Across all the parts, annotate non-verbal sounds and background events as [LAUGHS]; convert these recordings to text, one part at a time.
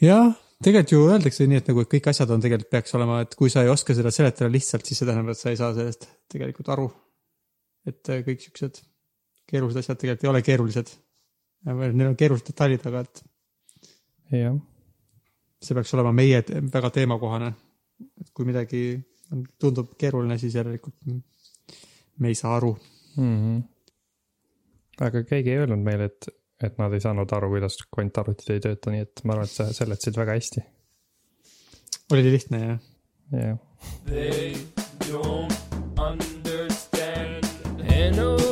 jah, tegelikult ju öeldakse nii, et nagu et kõik asjad on tegelikult peaks olema, et kui sa ei oska seda seletada lihtsalt, siis see tähendab, et sa ei saa sellest tegelikult aru. et äh, kõik siuksed keerulised asjad tegelikult ei ole keerulised. Neil on keerulised detailid, aga et. jah. see peaks olema meie väga teemakohane. et kui midagi tundub keeruline, siis järelikult me ei saa aru mm. -hmm. aga keegi ei öelnud meile, et, et nad ei saanud aru, kuidas kvantarvutid ei tööta, nii et ma arvan, et sa seletasid väga hästi. oli lihtne, jah? jah yeah.. They don't understand NO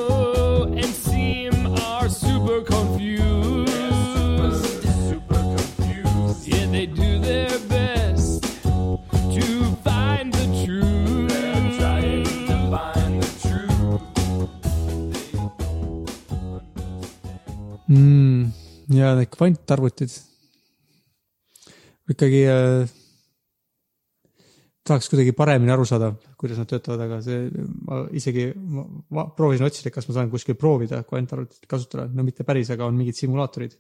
mm,. ja need kvantarvutid. ikkagi äh, tahaks kuidagi paremini aru saada, kuidas nad töötavad, aga see, ma isegi, ma proovisin otsida, kas ma saan kuskil proovida kvantarvutit kasutada, no mitte päris, aga on mingid simulaatorid.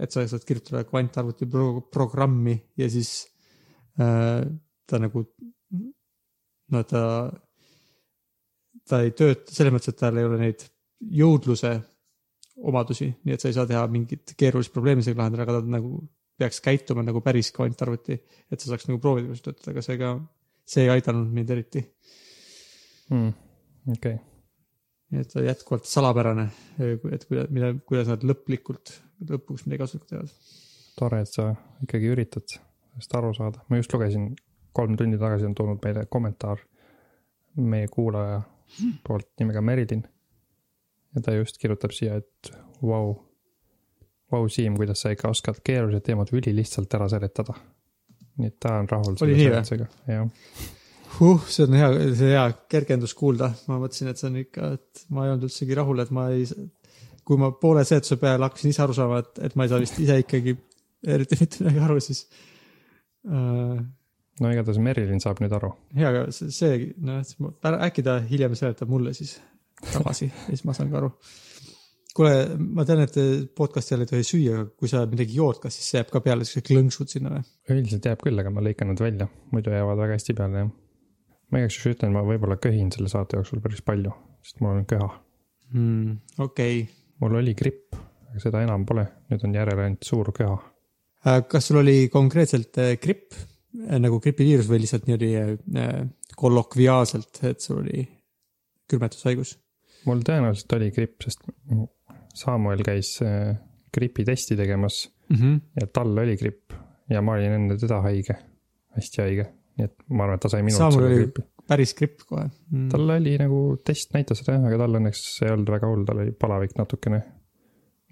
et sa saad kirjutada kvantarvuti pro programmi ja siis äh, ta nagu, no ta, ta ei tööta selles mõttes, et tal ei ole neid jõudluse omadusi, nii et sa ei saa teha mingit keerulist probleemi sellega lahendada, aga ta nagu peaks käituma nagu päris kvantarvuti, et sa saaks nagu proovida, kuidas töötada, aga see ka, see ei aidanud mind eriti mm,. okei okay.. nii et jätkuvalt salapärane, et kuidas, mida, kuidas nad lõplikult, lõpuks midagi kasulikku teevad. tore, et sa ikkagi üritad sellest aru saada, ma just lugesin, kolm tundi tagasi on tulnud meile kommentaar meie kuulaja poolt nimega Merilin. Ja ta just kirjutab siia, et vau wow,, vau wow, Siim, kuidas sa ikka oskad keerulised teemad ülilihtsalt ära seletada. nii et ta on rahul selle seletusega, jah huh, see on hea, see hea kergendus kuulda, ma mõtlesin, et see on ikka, et ma ei olnud üldsegi rahul, et ma ei, kui ma poole seletuse peale hakkasin ise aru saama, et, et ma ei saa vist ise ikkagi eriti mitte midagi aru, siis äh,. no igatahes Merilin saab nüüd aru. hea, aga see, see, noh, äkki ta hiljem seletab mulle siis tagasi [LAUGHS] ja siis ma saan ka aru. kuule, ma tean, et podcast'i ajal ei tohi süüa, aga kui sa midagi jood, kas siis jääb ka peale siuksed klõnksud sinna või? üldiselt jääb küll, aga ma lõikan nad välja, muidu jäävad väga hästi peale, jah. ma igaks juhuks ütlen, ma võib-olla köhin selle saate jooksul päris palju, sest mul on köha mm,. okei okay.. mul oli gripp, aga seda enam pole, nüüd on järele ainult suur köha. kas sul oli konkreetselt äh, gripp nagu gripiviirus või lihtsalt niimoodi äh, kollokviaalselt, et sul oli külmetushaigus? Mul tõenäoliselt oli gripp, sest Samuel käis äh, gripitesti tegemas mm -hmm. ja tal oli gripp ja ma olin enne teda haige, hästi haige, nii et ma arvan, et ta sai minult Samuel oli grippi. päris gripp kohe mm.. tal oli nagu, test näitas seda jah, aga tal õnneks ei olnud väga hull, tal oli palavik natukene.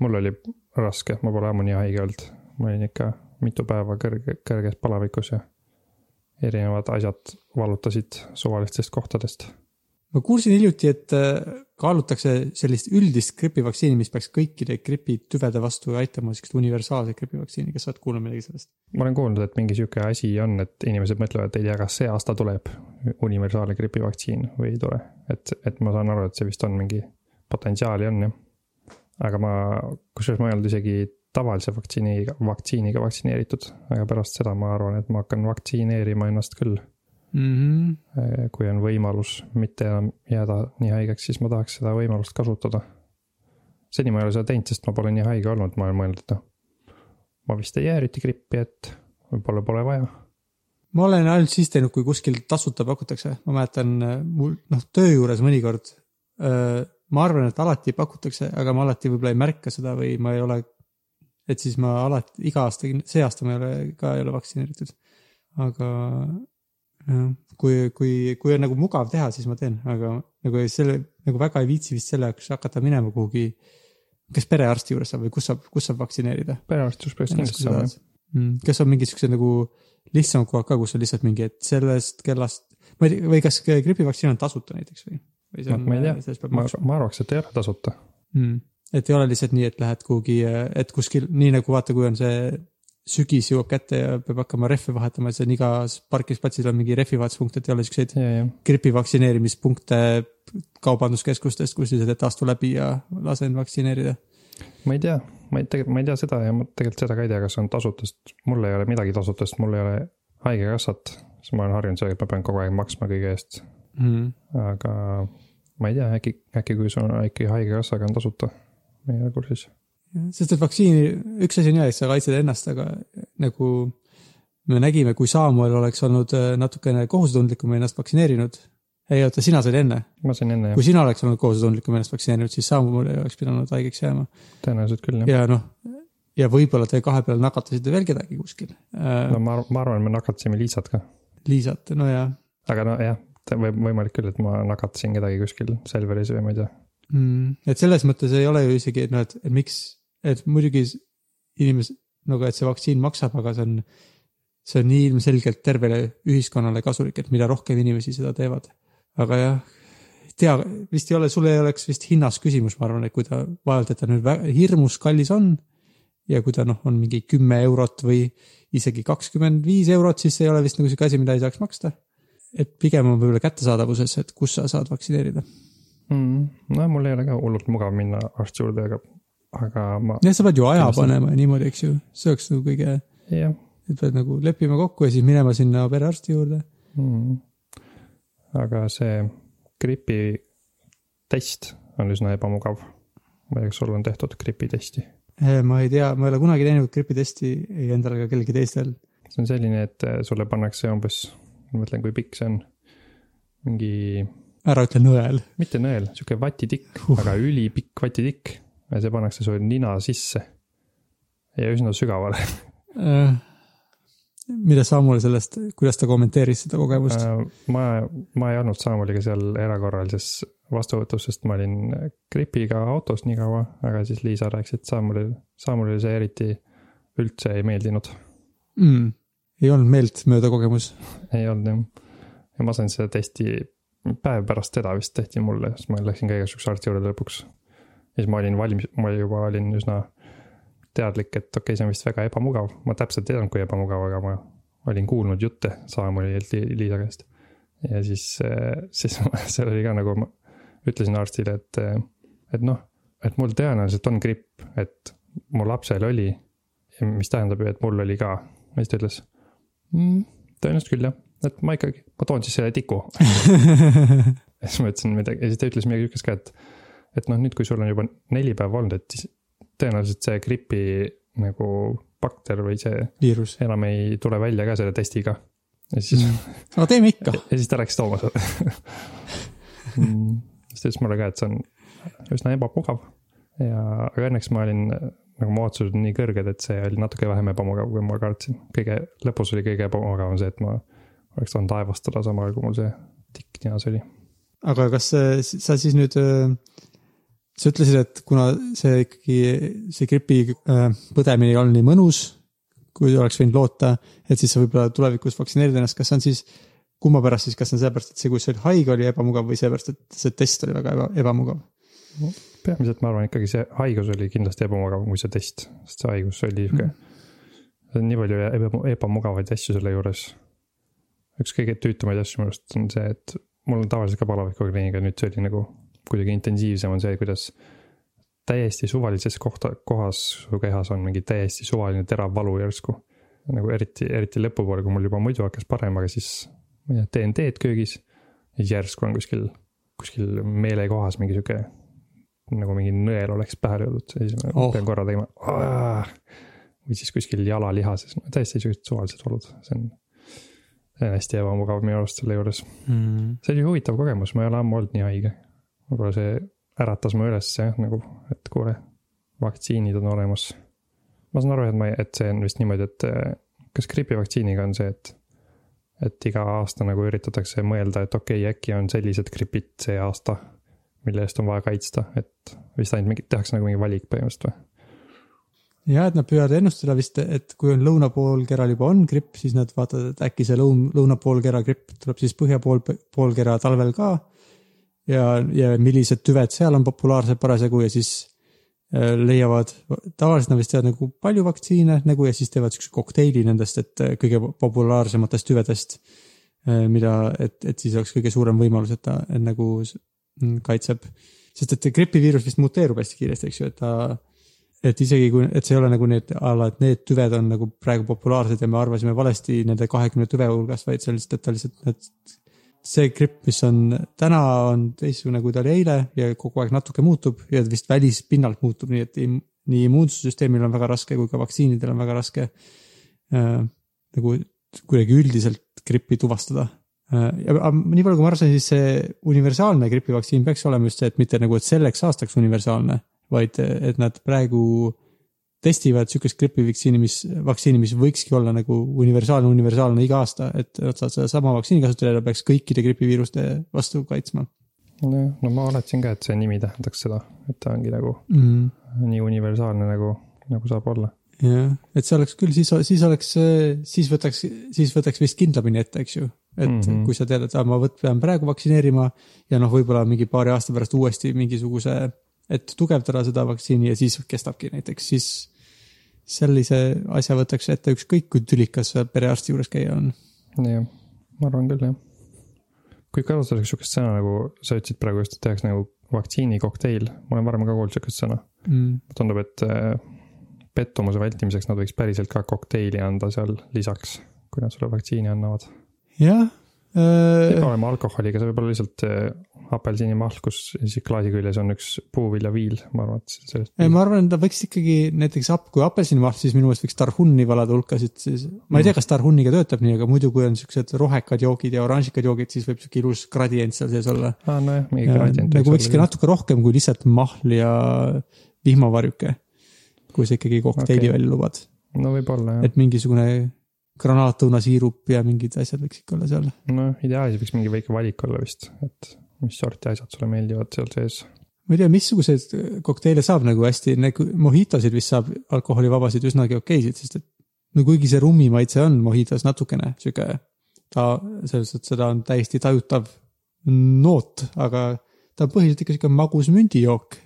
mul oli raske, ma pole ammu nii haige olnud, ma olin ikka mitu päeva kõrge, kõrges palavikus ja erinevad asjad valutasid suvalistest kohtadest ma kuulsin hiljuti, et äh, kaalutakse sellist üldist gripivaktsiini, mis peaks kõikide gripitüvede vastu aitama, siukest universaalset gripivaktsiini, kas sa oled kuulnud midagi sellest? ma olen kuulnud, et mingi sihuke asi on, et inimesed mõtlevad, et ei tea, kas see aasta tuleb universaalne gripivaktsiin või ei tule. et, et ma saan aru, et see vist on mingi potentsiaali on jah. aga ma, kusjuures ma ei olnud isegi tavalise vaktsiiniga, vaktsiiniga vaktsineeritud, aga pärast seda ma arvan, et ma hakkan vaktsineerima ennast küll mm. -hmm. kui on võimalus mitte enam jääda nii haigeks, siis ma tahaks seda võimalust kasutada. seni ma ei ole seda teinud, sest ma pole nii haige olnud, ma olen mõelnud, et noh, ma vist ei jää eriti grippi, et võib-olla pole vaja. ma olen ainult siis teinud, kui kuskil tasuta pakutakse, ma mäletan mul noh, töö juures mõnikord. ma arvan, et alati pakutakse, aga ma alati võib-olla ei märka seda või ma ei ole. et siis ma alati iga aasta, see aasta ma ei ole ka ei ole vaktsineeritud. aga kui, kui, kui on nagu mugav teha, siis ma teen, aga nagu selle nagu väga ei viitsi vist selle jaoks hakata minema kuhugi. kas perearsti juures saab või kus saab, kus saab vaktsineerida? perearsti juures peaks kindlasti saama jah. Mm, kas on mingid siuksed nagu lihtsamad kohad ka, kus on lihtsalt mingi, et sellest kellast, ma ei tea, või kas gripivaktsiin on tasuta näiteks või? või see on, ma ei tea, ma, ma arvaks, et ei ole tasuta mm.. et ei ole lihtsalt nii, et lähed kuhugi, et kuskil, nii nagu vaata, kui on see sügis jõuab kätte ja peab hakkama rehve vahetama, et see on igas parkimisplatsil on mingi rehvi vahetuspunkt, et ei ole siukseid gripi vaktsineerimispunkte kaubanduskeskustest, kus lihtsalt, et astu läbi ja lasen vaktsineerida. ma ei tea, ma ei, tegelikult ma ei tea seda ja ma tegelikult seda ka ei tea, kas on tasuta, sest mul ei ole midagi tasuta, sest mul ei ole haigekassat. siis ma olen harjunud sellega, et ma pean kogu aeg maksma kõige eest, mm.. aga ma ei tea, äkki, äkki kui sul on äkki haigekassaga on tasuta, ma ei ole kursis. Sest et vaktsiini, üks asi on hea, et sa kaitsed ennast, aga nagu me nägime, kui Samuel oleks olnud äh, natukene kohusetundlikum ja ennast vaktsineerinud. ei oota, sina said enne. ma sain enne jah kui, sina oleks olnud kohusetundlikum ja ennast vaktsineerinud, siis Samuel ei oleks pidanud haigeks jääma. tõenäoliselt küll jah. ja noh, ja võib-olla te kahe peale nakatasite veel kedagi kuskil äh, no. ma, ma arvan, me nakatasime Liisat ka, Liisat, no ja aga nojah, võib, võimalik küll, et ma nakatasin kedagi kuskil Selveris või ma ei tea. mm,. et selles mõttes ei ole ju isegi, et noh, et miks, et muidugi inimesed nagu, et see vaktsiin maksab, aga see on, see on nii ilmselgelt tervele ühiskonnale kasulik, et mida rohkem inimesi seda teevad. aga jah, tea, vist ei ole, sul ei oleks vist hinnas küsimus, ma arvan, et kui ta vaevalt, et ta nüüd väga hirmus kallis on ja kui ta noh, on mingi kümme eurot või isegi kakskümmend viis eurot, siis see ei ole vist nagu sihuke asi, mida ei saaks maksta. et pigem on võib-olla kättesaadavuses, et kus sa saad vaktsineerida. mm,. no mul ei ole ka hullult mugav minna arsti juurde, aga, aga ma, jah, sa pead ju aja panema ja niimoodi, eks ju, see oleks nagu kõige, et pead nagu leppima kokku ja siis minema sinna perearsti juurde. mm.. aga see gripi test on üsna ebamugav. ma ei tea, kas sul on tehtud gripitesti? Eh, ma ei tea, ma ei ole kunagi teinud gripitesti ei endal ega kellelgi teistel. see on selline, et eh, sulle pannakse umbes, ma mõtlen, kui pikk see on. mingi, ära ütle nõel. mitte nõel, sihuke vatitikk uh., aga ülipikk vatitikk ja see pannakse sul nina sisse. ja üsna sügavale Eh, mida Samuel sellest, kuidas ta kommenteeris seda kogemust? Äh, ma, ma ei olnud Samueliga seal erakorralises vastuvõtus, sest ma olin gripiga autos nii kaua, aga siis Liisa rääkis, et Samuelil, Samuelile see eriti üldse ei meeldinud. Mm, ei olnud meeltmööda kogemus. ei olnud jah. ja ma sain seda testi päev pärast seda vist tehti mulle, siis ma läksin ka igasuguse arsti juurde lõpuks. Ja siis ma olin valmis, ma juba olin üsna teadlik, et okei okay,, see on vist väga ebamugav, ma täpselt ei teadnud, kui ebamugav, aga ma olin kuulnud jutte Samuelilt Li- Liisa käest. ja siis, siis [LAUGHS] ma- seal oli ka nagu ma ütlesin arstile, et, et noh, et mul tõenäoliselt on gripp, et mu lapsel oli. mis tähendab ju, et mul oli ka. ja siis ta ütles mm,, tõenäoliselt küll jah, et ma ikkagi, ma toon siis selle tiku. [LAUGHS] ja siis ma ütlesin midagi ja siis ta ütles midagi sihukest ka, et, et noh, nüüd, kui sul on juba neli päeva olnud, et siis tõenäoliselt see gripi nagu bakter või see viirus. enam ei tule välja ka selle testiga. ja siis mm., aga teeme ikka. ja siis ta läks tooma seda [LAUGHS] mm,. siis ta ütles mulle ka, et see on üsna ebamugav ja, aga õnneks ma olin nagu mu ootused olid nii kõrged, et see oli natuke vähem ebamugav, kui ma kartsin. kõige, lõpus oli kõige ebamugavam see, et ma oleks saanud aevastada samal ajal, kui mul see tikk ninas oli. aga kas äh, sa siis nüüd, sa ütlesid, et kuna see ikkagi, see gripi äh, põdemine ei olnud nii mõnus, kui oleks võinud loota, et siis sa võib-olla tulevikus vaktsineerid ennast, kas see on siis, kumma pärast siis, kas see on sellepärast, et see, kus sa olid haige, oli ebamugav või sellepärast, et see test oli väga eba, ebamugav? peamiselt ma arvan ikkagi see haigus oli kindlasti ebamugavam kui see test, sest see haigus oli sihuke, see on nii palju eba, ebamugavaid asju selle juures. üks kõige tüütumaid asju minu arust on see, et mul on tavaliselt ka palaviku kliinik ja nüüd see oli nagu kuidagi intensiivsem on see, kuidas täiesti suvalises kohta, kohas su kehas on mingi täiesti suvaline terav valu järsku. nagu eriti, eriti lõpupoole, kui mul juba muidu hakkas parem, aga siis ma ei tea, teen teed köögis järsku on kuskil, kuskil meelekohas mingi sihuke nagu mingi nõel oleks pähe löödud, siis ma Oh. pean korra tegema. või siis kuskil jalalihases, täiesti siuksed suvalised olud, see on, see on hästi ebamugav minu arust selle juures. Mm. see oli huvitav kogemus, ma ei ole ammu olnud nii haige. Võib-olla see äratas mu üles jah, nagu, et kuule, vaktsiinid on olemas. ma saan aru, et ma, et see on vist niimoodi, et eh, kas gripivaktsiiniga on see, et et iga aasta nagu üritatakse mõelda, et okei okay,, äkki on sellised gripid see aasta, mille eest on vaja kaitsta, et vist ainult mingi, tehakse nagu mingi valik põhimõtteliselt või? ja et nad püüavad ennustada vist, et kui on lõunapoolkeral juba on gripp, siis nad vaatavad, et äkki see lõun, lõunapoolkera gripp tuleb siis põhja pool, poolkera talvel ka. ja, ja millised tüved seal on populaarsed parasjagu ja siis äh, leiavad, tavaliselt nad vist teevad nagu palju vaktsiine nagu ja siis teevad siukse kokteili nendest, et äh, kõige populaarsematest tüvedest. mida, et, et siis oleks kõige suurem võimalus, et ta et nagu mm, kaitseb, sest et gripiviirus vist muteerub hästi kiiresti, eks ju, et ta et isegi kui, et see ei ole nagu need a la, et need tüved on nagu praegu populaarsed ja me arvasime valesti nende kahekümne tüve hulgast, vaid see on lihtsalt, et ta lihtsalt need. See gripp, mis on täna, on teistsugune, kui ta oli eile ja kogu aeg natuke muutub ja vist välispinnalt muutub, nii et nii immuunsussüsteemil on väga raske kui ka vaktsiinidel on väga raske äh, nagu kuidagi üldiselt grippi tuvastada äh,. aga nii palju, kui ma aru sain, siis see universaalne gripivaktsiin peaks olema just see, et mitte nagu, et selleks aastaks universaalne, vaid et nad praegu testivad sihukest gripivaktsiini, mis, vaktsiini, mis võikski olla nagu universaalne, universaalne iga aasta, et nad saavad sedasama vaktsiini kasutada ja peaks kõikide gripiviiruste vastu kaitsma nojah, no ma oletasin ka, et see nimi tähendaks seda, et ta ongi nagu mm.. nii universaalne nagu, nagu saab olla. jah, et see oleks küll, siis, siis oleks, siis võtaks, siis võtaks vist kindlamini ette, eks ju. et mm. -hmm. kui sa tead, et aa, ma võt-, pean praegu vaktsineerima ja noh, võib-olla mingi paari aasta pärast uuesti mingisuguse, et tugevdada seda vaktsiini ja siis kestabki näiteks, siis sellise asja võtaks ette ükskõik kui tülikas perearsti juures käia on. jah, ma arvan küll jah. kui kasutada sihukest sõna nagu sa ütlesid praegu just, et tehakse nagu vaktsiinikokteil, ma olen varem ka kuulnud sihukest sõna. Mm. tundub, et äh, pettumuse vältimiseks nad võiks päriselt ka kokteili anda seal lisaks, kui nad sulle vaktsiini annavad. jah ei pea äh,, olema alkoholiga, see võib olla lihtsalt äh, apelsinimahl, kus siis klaasi küljes on üks puuviljaviil, ma arvan, et sellest. ei ma arvan, et ta võiks ikkagi näiteks ap-, kui apelsinimahl, siis minu meelest võiks tarhunni valada hulkasid, siis ma ei tea, kas tarhunniga töötab nii, aga muidu, kui on siuksed rohekad joogid ja oranžikad joogid, siis võib siuke ilus gradient seal sees olla. aa, nojah, mingi gradient nagu võikski. natuke rohkem kui lihtsalt mahl ja vihmavarjuke. kui sa ikkagi kokteili okay. välja lubad, no võib-olla jah, et mingisugune granaatõunasiirup ja mingid asjad võiks ikka olla seal. noh, ideaalis võiks mingi väike valik olla vist, et mis sorti asjad sulle meeldivad seal sees. ma ei tea, missuguseid kokteile saab nagu hästi, nagu mojitosid vist saab alkoholivabasid üsnagi okeisid, sest et no kuigi see rummi maitse on mojitos natukene sihuke, ta selles suhtes, seda on täiesti tajutav noot, aga ta on põhiliselt ikka sihuke magus mündijook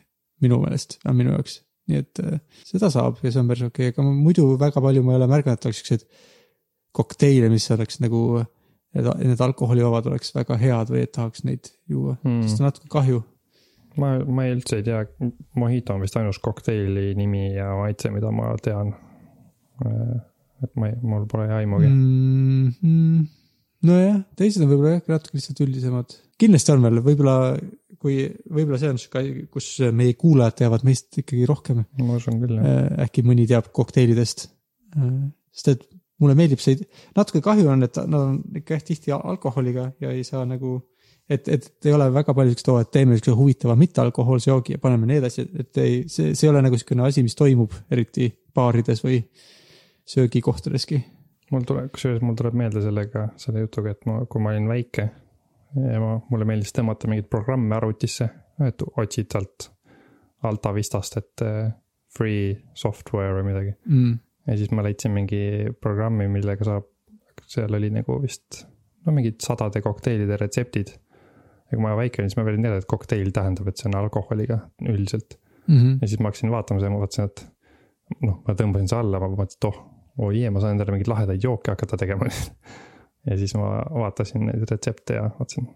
minu meelest, on minu jaoks. nii et äh, seda saab ja see on päris okei okay., aga muidu väga palju ma ei ole märganud, et oleks siukseid kokteile, mis oleks nagu, need alkoholivabad oleks väga head või et tahaks neid juua Hmm. mm., sest on natuke kahju ma, ma üldse ei tea, Mojito on vist ainus kokteili nimi ja maitse, mida ma tean. et ma ei, mul pole aimugi mm.. mm. -hmm. nojah, teised on võib-olla jah, natuke lihtsalt üldisemad. kindlasti on veel, võib-olla kui, võib-olla see on sihuke kus meie kuulajad teavad meist ikkagi rohkem. ma usun küll jah. äkki mõni teab kokteilidest. sest et mulle meeldib see, natuke kahju on, et nad on ikka jah tihti alkoholiga ja ei saa nagu, et, et ei ole väga palju siukest, oo, et teeme siukse huvitava mittealkohoolse joogi ja paneme need asjad, et ei, see, see ei ole nagu siukene asi, mis toimub eriti baarides või söögikohtadeski mul tuleb, kusjuures mul tuleb meelde sellega, selle jutuga, et ma, kui ma olin väike ja ma, mulle meeldis tõmmata mingeid programme arvutisse, et otsid sealt Alta Vistast, et eh, free software või midagi. mm.. Ja siis ma leidsin mingi programmi, millega saab, seal oli nagu vist, no mingid sadade kokteilide retseptid. ja kui ma väike olin, siis ma veel ei teadnud, et kokteil tähendab, et see on alkoholiga üldiselt. Mm -hmm. ja siis ma hakkasin vaatama seda, ma vaatasin, et noh, ma tõmbasin see alla, ma mõtlesin, et oh, oi ma saan endale mingeid lahedaid jooke hakata tegema. [LAUGHS] ja siis ma vaatasin neid retsepte ja vaatasin,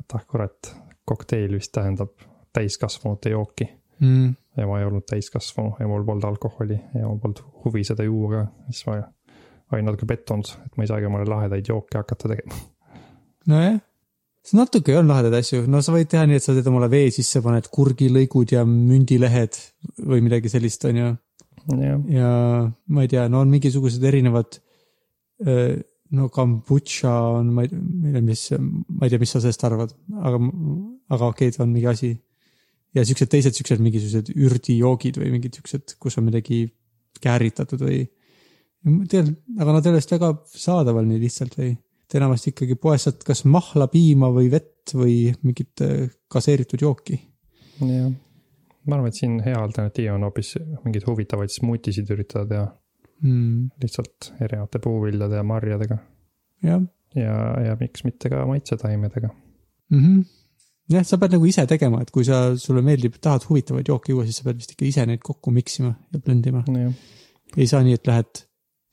et ah kurat, kokteil vist tähendab täiskasvanute jooki. Mm. Ja ma ei olnud täiskasvanu ja mul polnud alkoholi ja mul polnud huvi seda juua ka, siis ma olin natuke pettunud, et ma ei saagi omale lahedaid jooke hakata tegema. nojah, see natuke on lahedaid asju, no sa võid teha nii, et sa teed omale vee sisse, paned kurgilõigud ja mündilehed või midagi sellist, on ju. ja ma ei tea, no on mingisugused erinevad. no kombutša on, ma ei tea, mis, ma ei tea, mis sa sellest arvad, aga, aga okei okay,, ta on mingi asi. Ja siuksed teised siuksed mingisugused ürdijoogid või mingid siuksed, kus on midagi kääritatud või. tead, aga nad ei ole vist väga saadaval nii lihtsalt või? et enamasti ikkagi poest saad kas mahla, piima või vett või mingit äh, gaseeritud jooki. jah. ma arvan, et siin hea alternatiiv on hoopis mingeid huvitavaid smuutisid üritada teha mm,. lihtsalt erinevate puuviljade ja marjadega jah ja, ja miks mitte ka maitsetaimedega. mm. -hmm. jah, sa pead nagu ise tegema, et kui sa, sulle meeldib, tahad huvitavaid jooke juua, siis sa pead vist ikka ise neid kokku miksima ja blend ima. jah, ei saa nii, et lähed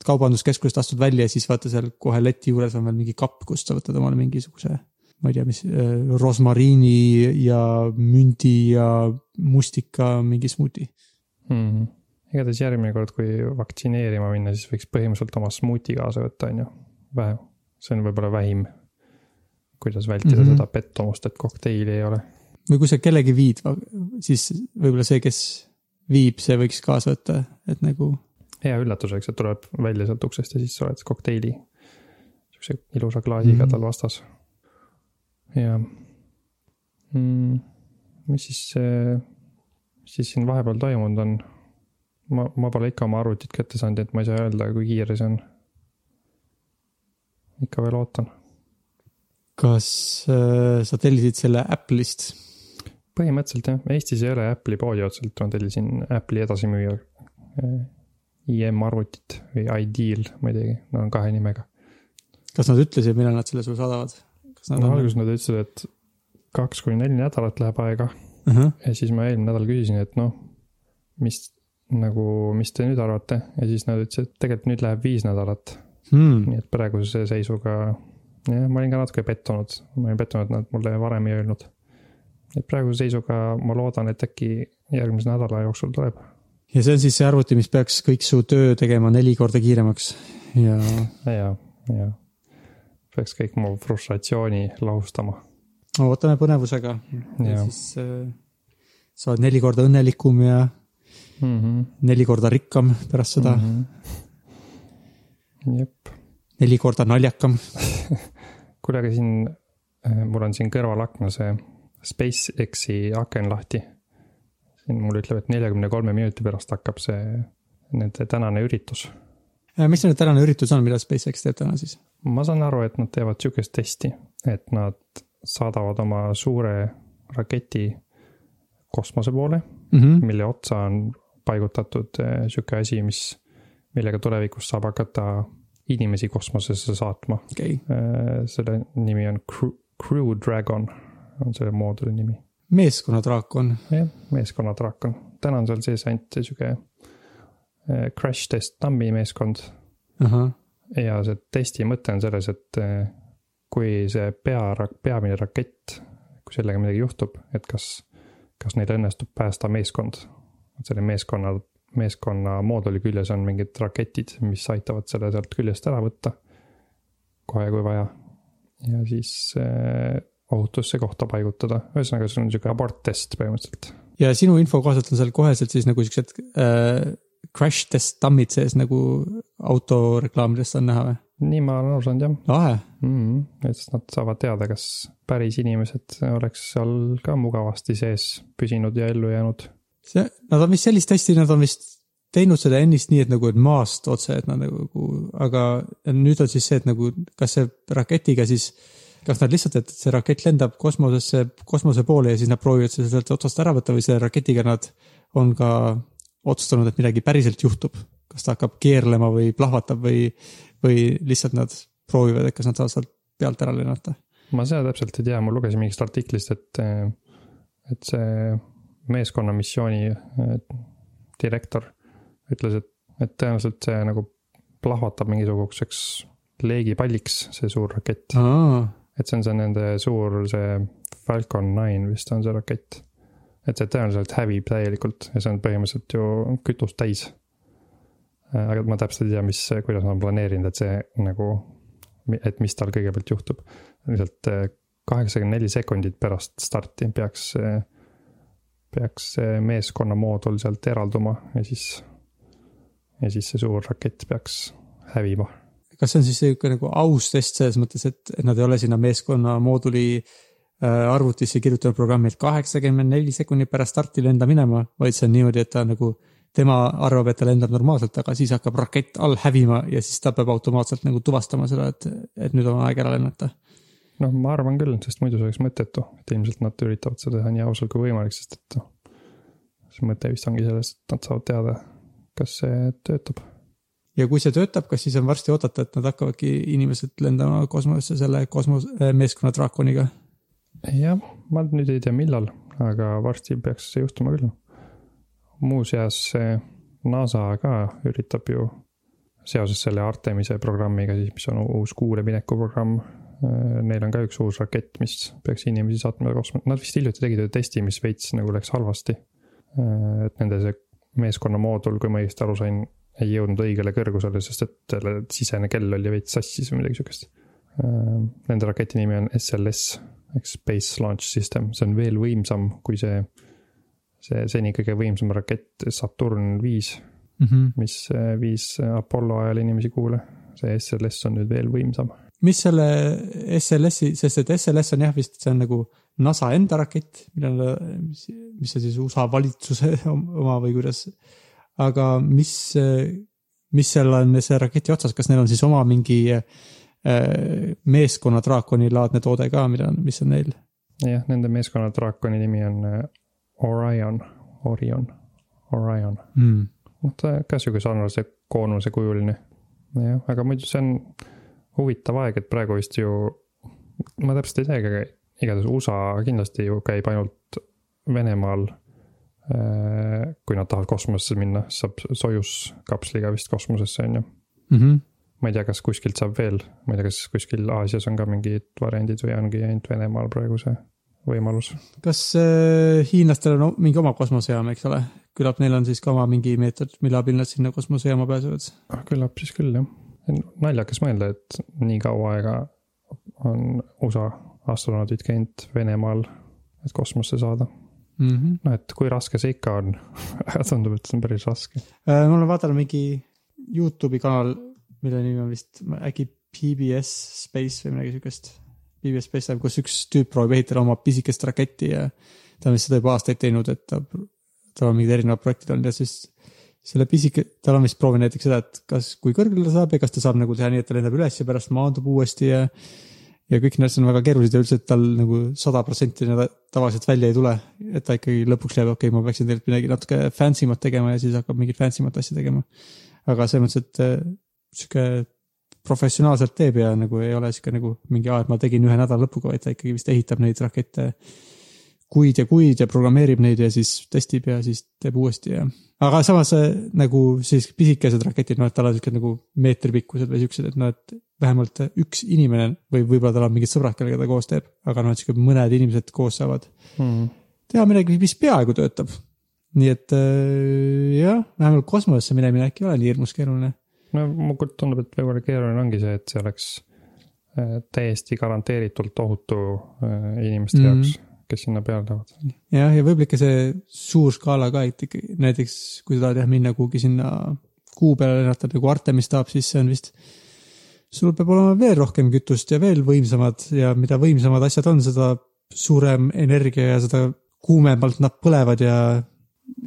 kaubanduskeskusest astud välja ja siis vaata seal kohe leti juures on veel mingi kapp, kust sa võtad omale mingisuguse, ma ei tea, mis äh, rosmariini ja mündi ja mustika mingi smuuti. mm.. igatahes järgmine kord, kui vaktsineerima minna, siis võiks põhimõtteliselt oma smuuti kaasa võtta, on ju. vähe, see on võib-olla vähim, kuidas vältida mm. -hmm. seda pettumust, et kokteili ei ole. või kui sa kellegi viid, siis võib-olla see, kes viib, see võiks kaasa võtta, et nagu hea üllatus, eks, et tuleb välja sealt uksest ja siis sa oled kokteili siukse ilusa klaasiga Mhm. tal vastas. ja mm,, mis siis, siis siin vahepeal toimunud on? ma, ma pole ikka oma arvutit kätte saanud, et ma ei saa öelda, kui kiire see on. ikka veel ootan. Kas äh, sa tellisid selle Apple'ist? põhimõtteliselt jah, Eestis ei ole Apple'i poodi otseselt, ma tellisin Apple'i edasimüüja eh, IM arvutit või Ideal, ma ei teagi, nad on kahe nimega. kas nad ütlesid, millal nad selle sulle saadavad? no alguses nad ütlesid, et kaks kuni neli nädalat läheb aega Uh -huh. ja siis ma eelmine nädal küsisin, et noh, mis nagu, mis te nüüd arvate ja siis nad ütlesid, et tegelikult nüüd läheb viis nädalat. hmm. nii et praeguse seisuga, jah, ma olin ka natuke pettunud, ma olin pettunud, et nad mulle varem ei öelnud. et praeguse seisuga ma loodan, et äkki järgmise nädala jooksul tuleb. ja see on siis see arvuti, mis peaks kõik su töö tegema neli korda kiiremaks ja ja, ja peaks kõik mu frustratsiooni lahustama. ootame põnevusega. ja siis äh, sa oled neli korda õnnelikum ja mm. -hmm. neli korda rikkam pärast seda mm, mm. -hmm. jep, neli korda naljakam. [LAUGHS] kuule, aga siin, mul on siin kõrval akna see SpaceX-i aken lahti. siin mul ütleb, et neljakümne kolme minuti pärast hakkab see nende tänane üritus. Äh, mis see nüüd tänane üritus on, mida SpaceX teeb täna siis? ma saan aru, et nad teevad sihukest testi, et nad saadavad oma suure raketi kosmose poole, Mm -hmm. mille otsa on paigutatud eh, sihuke asi, mis, millega tulevikus saab hakata inimesi kosmosesse saatma. okei, selle nimi on Crew, Crew Dragon, on selle mooduli nimi. meeskonnadraakon. jah, meeskonna draakon, täna on seal sees ainult sihuke eh, crash test dummy meeskond ahah, ja see testi mõte on selles, et eh, kui see pea, peamine rakett, kui sellega midagi juhtub, et kas, kas neil õnnestub päästa meeskond. selle meeskonna, meeskonna mooduli küljes on mingid raketid, mis aitavad selle sealt küljest ära võtta. kohe, kui vaja. ja siis eh, ohutusse kohta paigutada, ühesõnaga, see on sihuke aborttest põhimõtteliselt. ja sinu info kohaselt on seal koheselt siis nagu siuksed äh, crash test tammid sees nagu autoreklaamidest on näha või? nii ma olen aru saanud jah lahe, mm. -hmm. et siis nad saavad teada, kas päris inimesed oleks seal ka mugavasti sees püsinud ja ellu jäänud. see, nad on vist sellist hästi, nad on vist teinud seda ennist nii, et nagu et maast otse, et nad nagu, aga nüüd on siis see, et nagu kas see raketiga siis, kas nad lihtsalt, et see rakett lendab kosmosesse, kosmose poole ja siis nad proovivad seda sealt otsast ära võtta või selle raketiga nad on ka otsustanud, et midagi päriselt juhtub. kas ta hakkab keerlema või plahvatab või, või lihtsalt nad proovivad, et kas nad saavad sealt pealt ära lennata. ma seda täpselt ei tea, ma lugesin mingist artiklist, et, et see meeskonna missiooni direktor ütles, et, et tõenäoliselt see nagu plahvatab mingisuguseks leegipalliks, see suur rakett. et see on see nende suur, see Falcon Nine vist on see rakett. et see tõenäoliselt hävib täielikult ja see on põhimõtteliselt ju kütust täis. aga ma täpselt ei tea, mis, kuidas nad on planeerinud, et see nagu, et mis tal kõigepealt juhtub. lihtsalt eh, kaheksakümmend neli sekundit pärast starti peaks, peaks see meeskonna moodul sealt eralduma ja siis, ja siis see suur rakett peaks hävima kas see on siis sihuke nagu aus test selles mõttes, et, et nad ei ole sinna meeskonna mooduli äh, arvutisse kirjutanud programmi, et kaheksakümmend neli sekundit pärast starti lenda minema, vaid see on niimoodi, et ta nagu, tema arvab, et ta lendab normaalselt, aga siis hakkab rakett all hävima ja siis ta peab automaatselt nagu tuvastama seda, et, et nüüd on aeg ära lennata. noh, ma arvan küll, sest muidu see oleks mõttetu, et ilmselt nad üritavad seda teha nii ausalt kui võimalik, sest et noh. see mõte vist ongi selles, et nad saavad teada, kas see töötab. ja kui see töötab, kas siis on varsti oodata, et nad hakkavadki inimesed lendama kosmosesse selle kosmos, meeskonna draakoniga? jah, ma nüüd ei tea, millal, aga varsti peaks see juhtuma küll. muuseas, NASA ka üritab ju seoses selle Artemise programmiga siis, mis on uus kuule mineku programm. Neil on ka üks uus rakett, mis peaks inimesi saatma kosmos, nad vist hiljuti tegid ühe testi, mis veits nagu läks halvasti. et nende see meeskonna moodul, kui ma õigesti aru sain, ei jõudnud õigele kõrgusele, sest et selle sisene kell oli veits sassis või midagi siukest. Nende raketi nimi on SLS ehk Space Launch System, see on veel võimsam kui see, see seni kõige võimsam rakett Saturn viis, mm. -hmm. mis äh, viis Apollo ajal inimesi kuule. see SLS on nüüd veel võimsam. Mis selle SLS-i, sest et SLS on jah vist, see on nagu NASA enda rakett, millele, mis, mis on siis USA valitsuse [LAUGHS] oma või kuidas. aga mis, mis seal on see raketi otsas, kas neil on siis oma mingi äh, meeskonna draakoni laadne toode ka, mida, mis on neil? jah, nende meeskonna draakoni nimi on äh, Orion, Orion, Orion. Mm. noh, ta ka sihuke sarnase koonuse kujuline. jah, aga muidu see on huvitav aeg, et praegu vist ju, ma täpselt ei teagi, aga igatahes USA kindlasti ju käib ainult Venemaal. kui nad tahavad kosmosesse minna, saab Sojus kapsliga vist kosmosesse on ju. Mm -hmm. ma ei tea, kas kuskilt saab veel, ma ei tea, kas kuskil Aasias on ka mingid variandid või ongi ainult Venemaal praegu see võimalus. kas äh, hiinlastel on mingi oma kosmosejaam, eks ole? küllap neil on siis ka oma mingi meetod, mille abil nad sinna kosmosejaama pääsevad. Ah, küllap siis küll jah. Naljakas mõelda, et nii kaua aega on USA astronaudid käinud Venemaal, et kosmosesse saada. Mm -hmm. noh, et kui raske see ikka on [LAUGHS] tundub, et see on päris raske. Äh, ma olen vaadanud mingi Youtube'i kanal, mille nimi on vist äkki PBS Space või midagi siukest. PBS Space Time, kus üks tüüp proovib ehitada oma pisikest raketti ja ta on vist seda juba aastaid teinud, et ta, tal on mingid erinevad projektid olnud ja siis selle pisike, tal on vist proovinud näiteks seda, et kas, kui kõrgele ta saab ja kas ta saab nagu teha nii, et ta lendab üles ja pärast maandub uuesti ja ja kõik need asjad on väga keerulised ja üldse, et tal nagu sada protsenti tavaliselt välja ei tule. et ta ikkagi lõpuks leiab, okei okay,, ma peaksin tegelikult midagi natuke fancy mat tegema ja siis hakkab mingit fancy mat asja tegema. aga selles mõttes, et äh, sihuke professionaalselt teeb ja nagu ei ole sihuke nagu mingi aa, et ma tegin ühe nädala lõpuga, vaid ta ikkagi vist ehitab neid rakette kuid ja kuid ja programmeerib neid ja siis testib ja siis teeb uuesti ja. aga samas äh, nagu siis pisikesed raketid, noh, et tal on siuksed nagu meetripikkused või siuksed, et noh, et vähemalt üks inimene või võib-olla tal on mingid sõbrad, kellega ta koos teeb, aga noh, et sihuke mõned inimesed koos saavad Hmm. teha midagi, mis peaaegu töötab. nii et äh, jah, vähemalt kosmosesse minemine äkki ei ole nii hirmus keeruline. no mulle tundub, et võib-olla keeruline ongi see, et see oleks äh, täiesti garanteeritult ohutu äh, inimeste mm. -hmm. jaoks, kes sinna peale lähevad. jah, ja võib-olla ikka see suur skaala ka, et ikkagi näiteks kui sa tahad jah minna kuhugi sinna kuu peale lennata nagu Artemis tahab, siis see on vist. sul peab olema veel rohkem kütust ja veel võimsamad ja mida võimsamad asjad on, seda suurem energia ja seda kuumemalt nad põlevad ja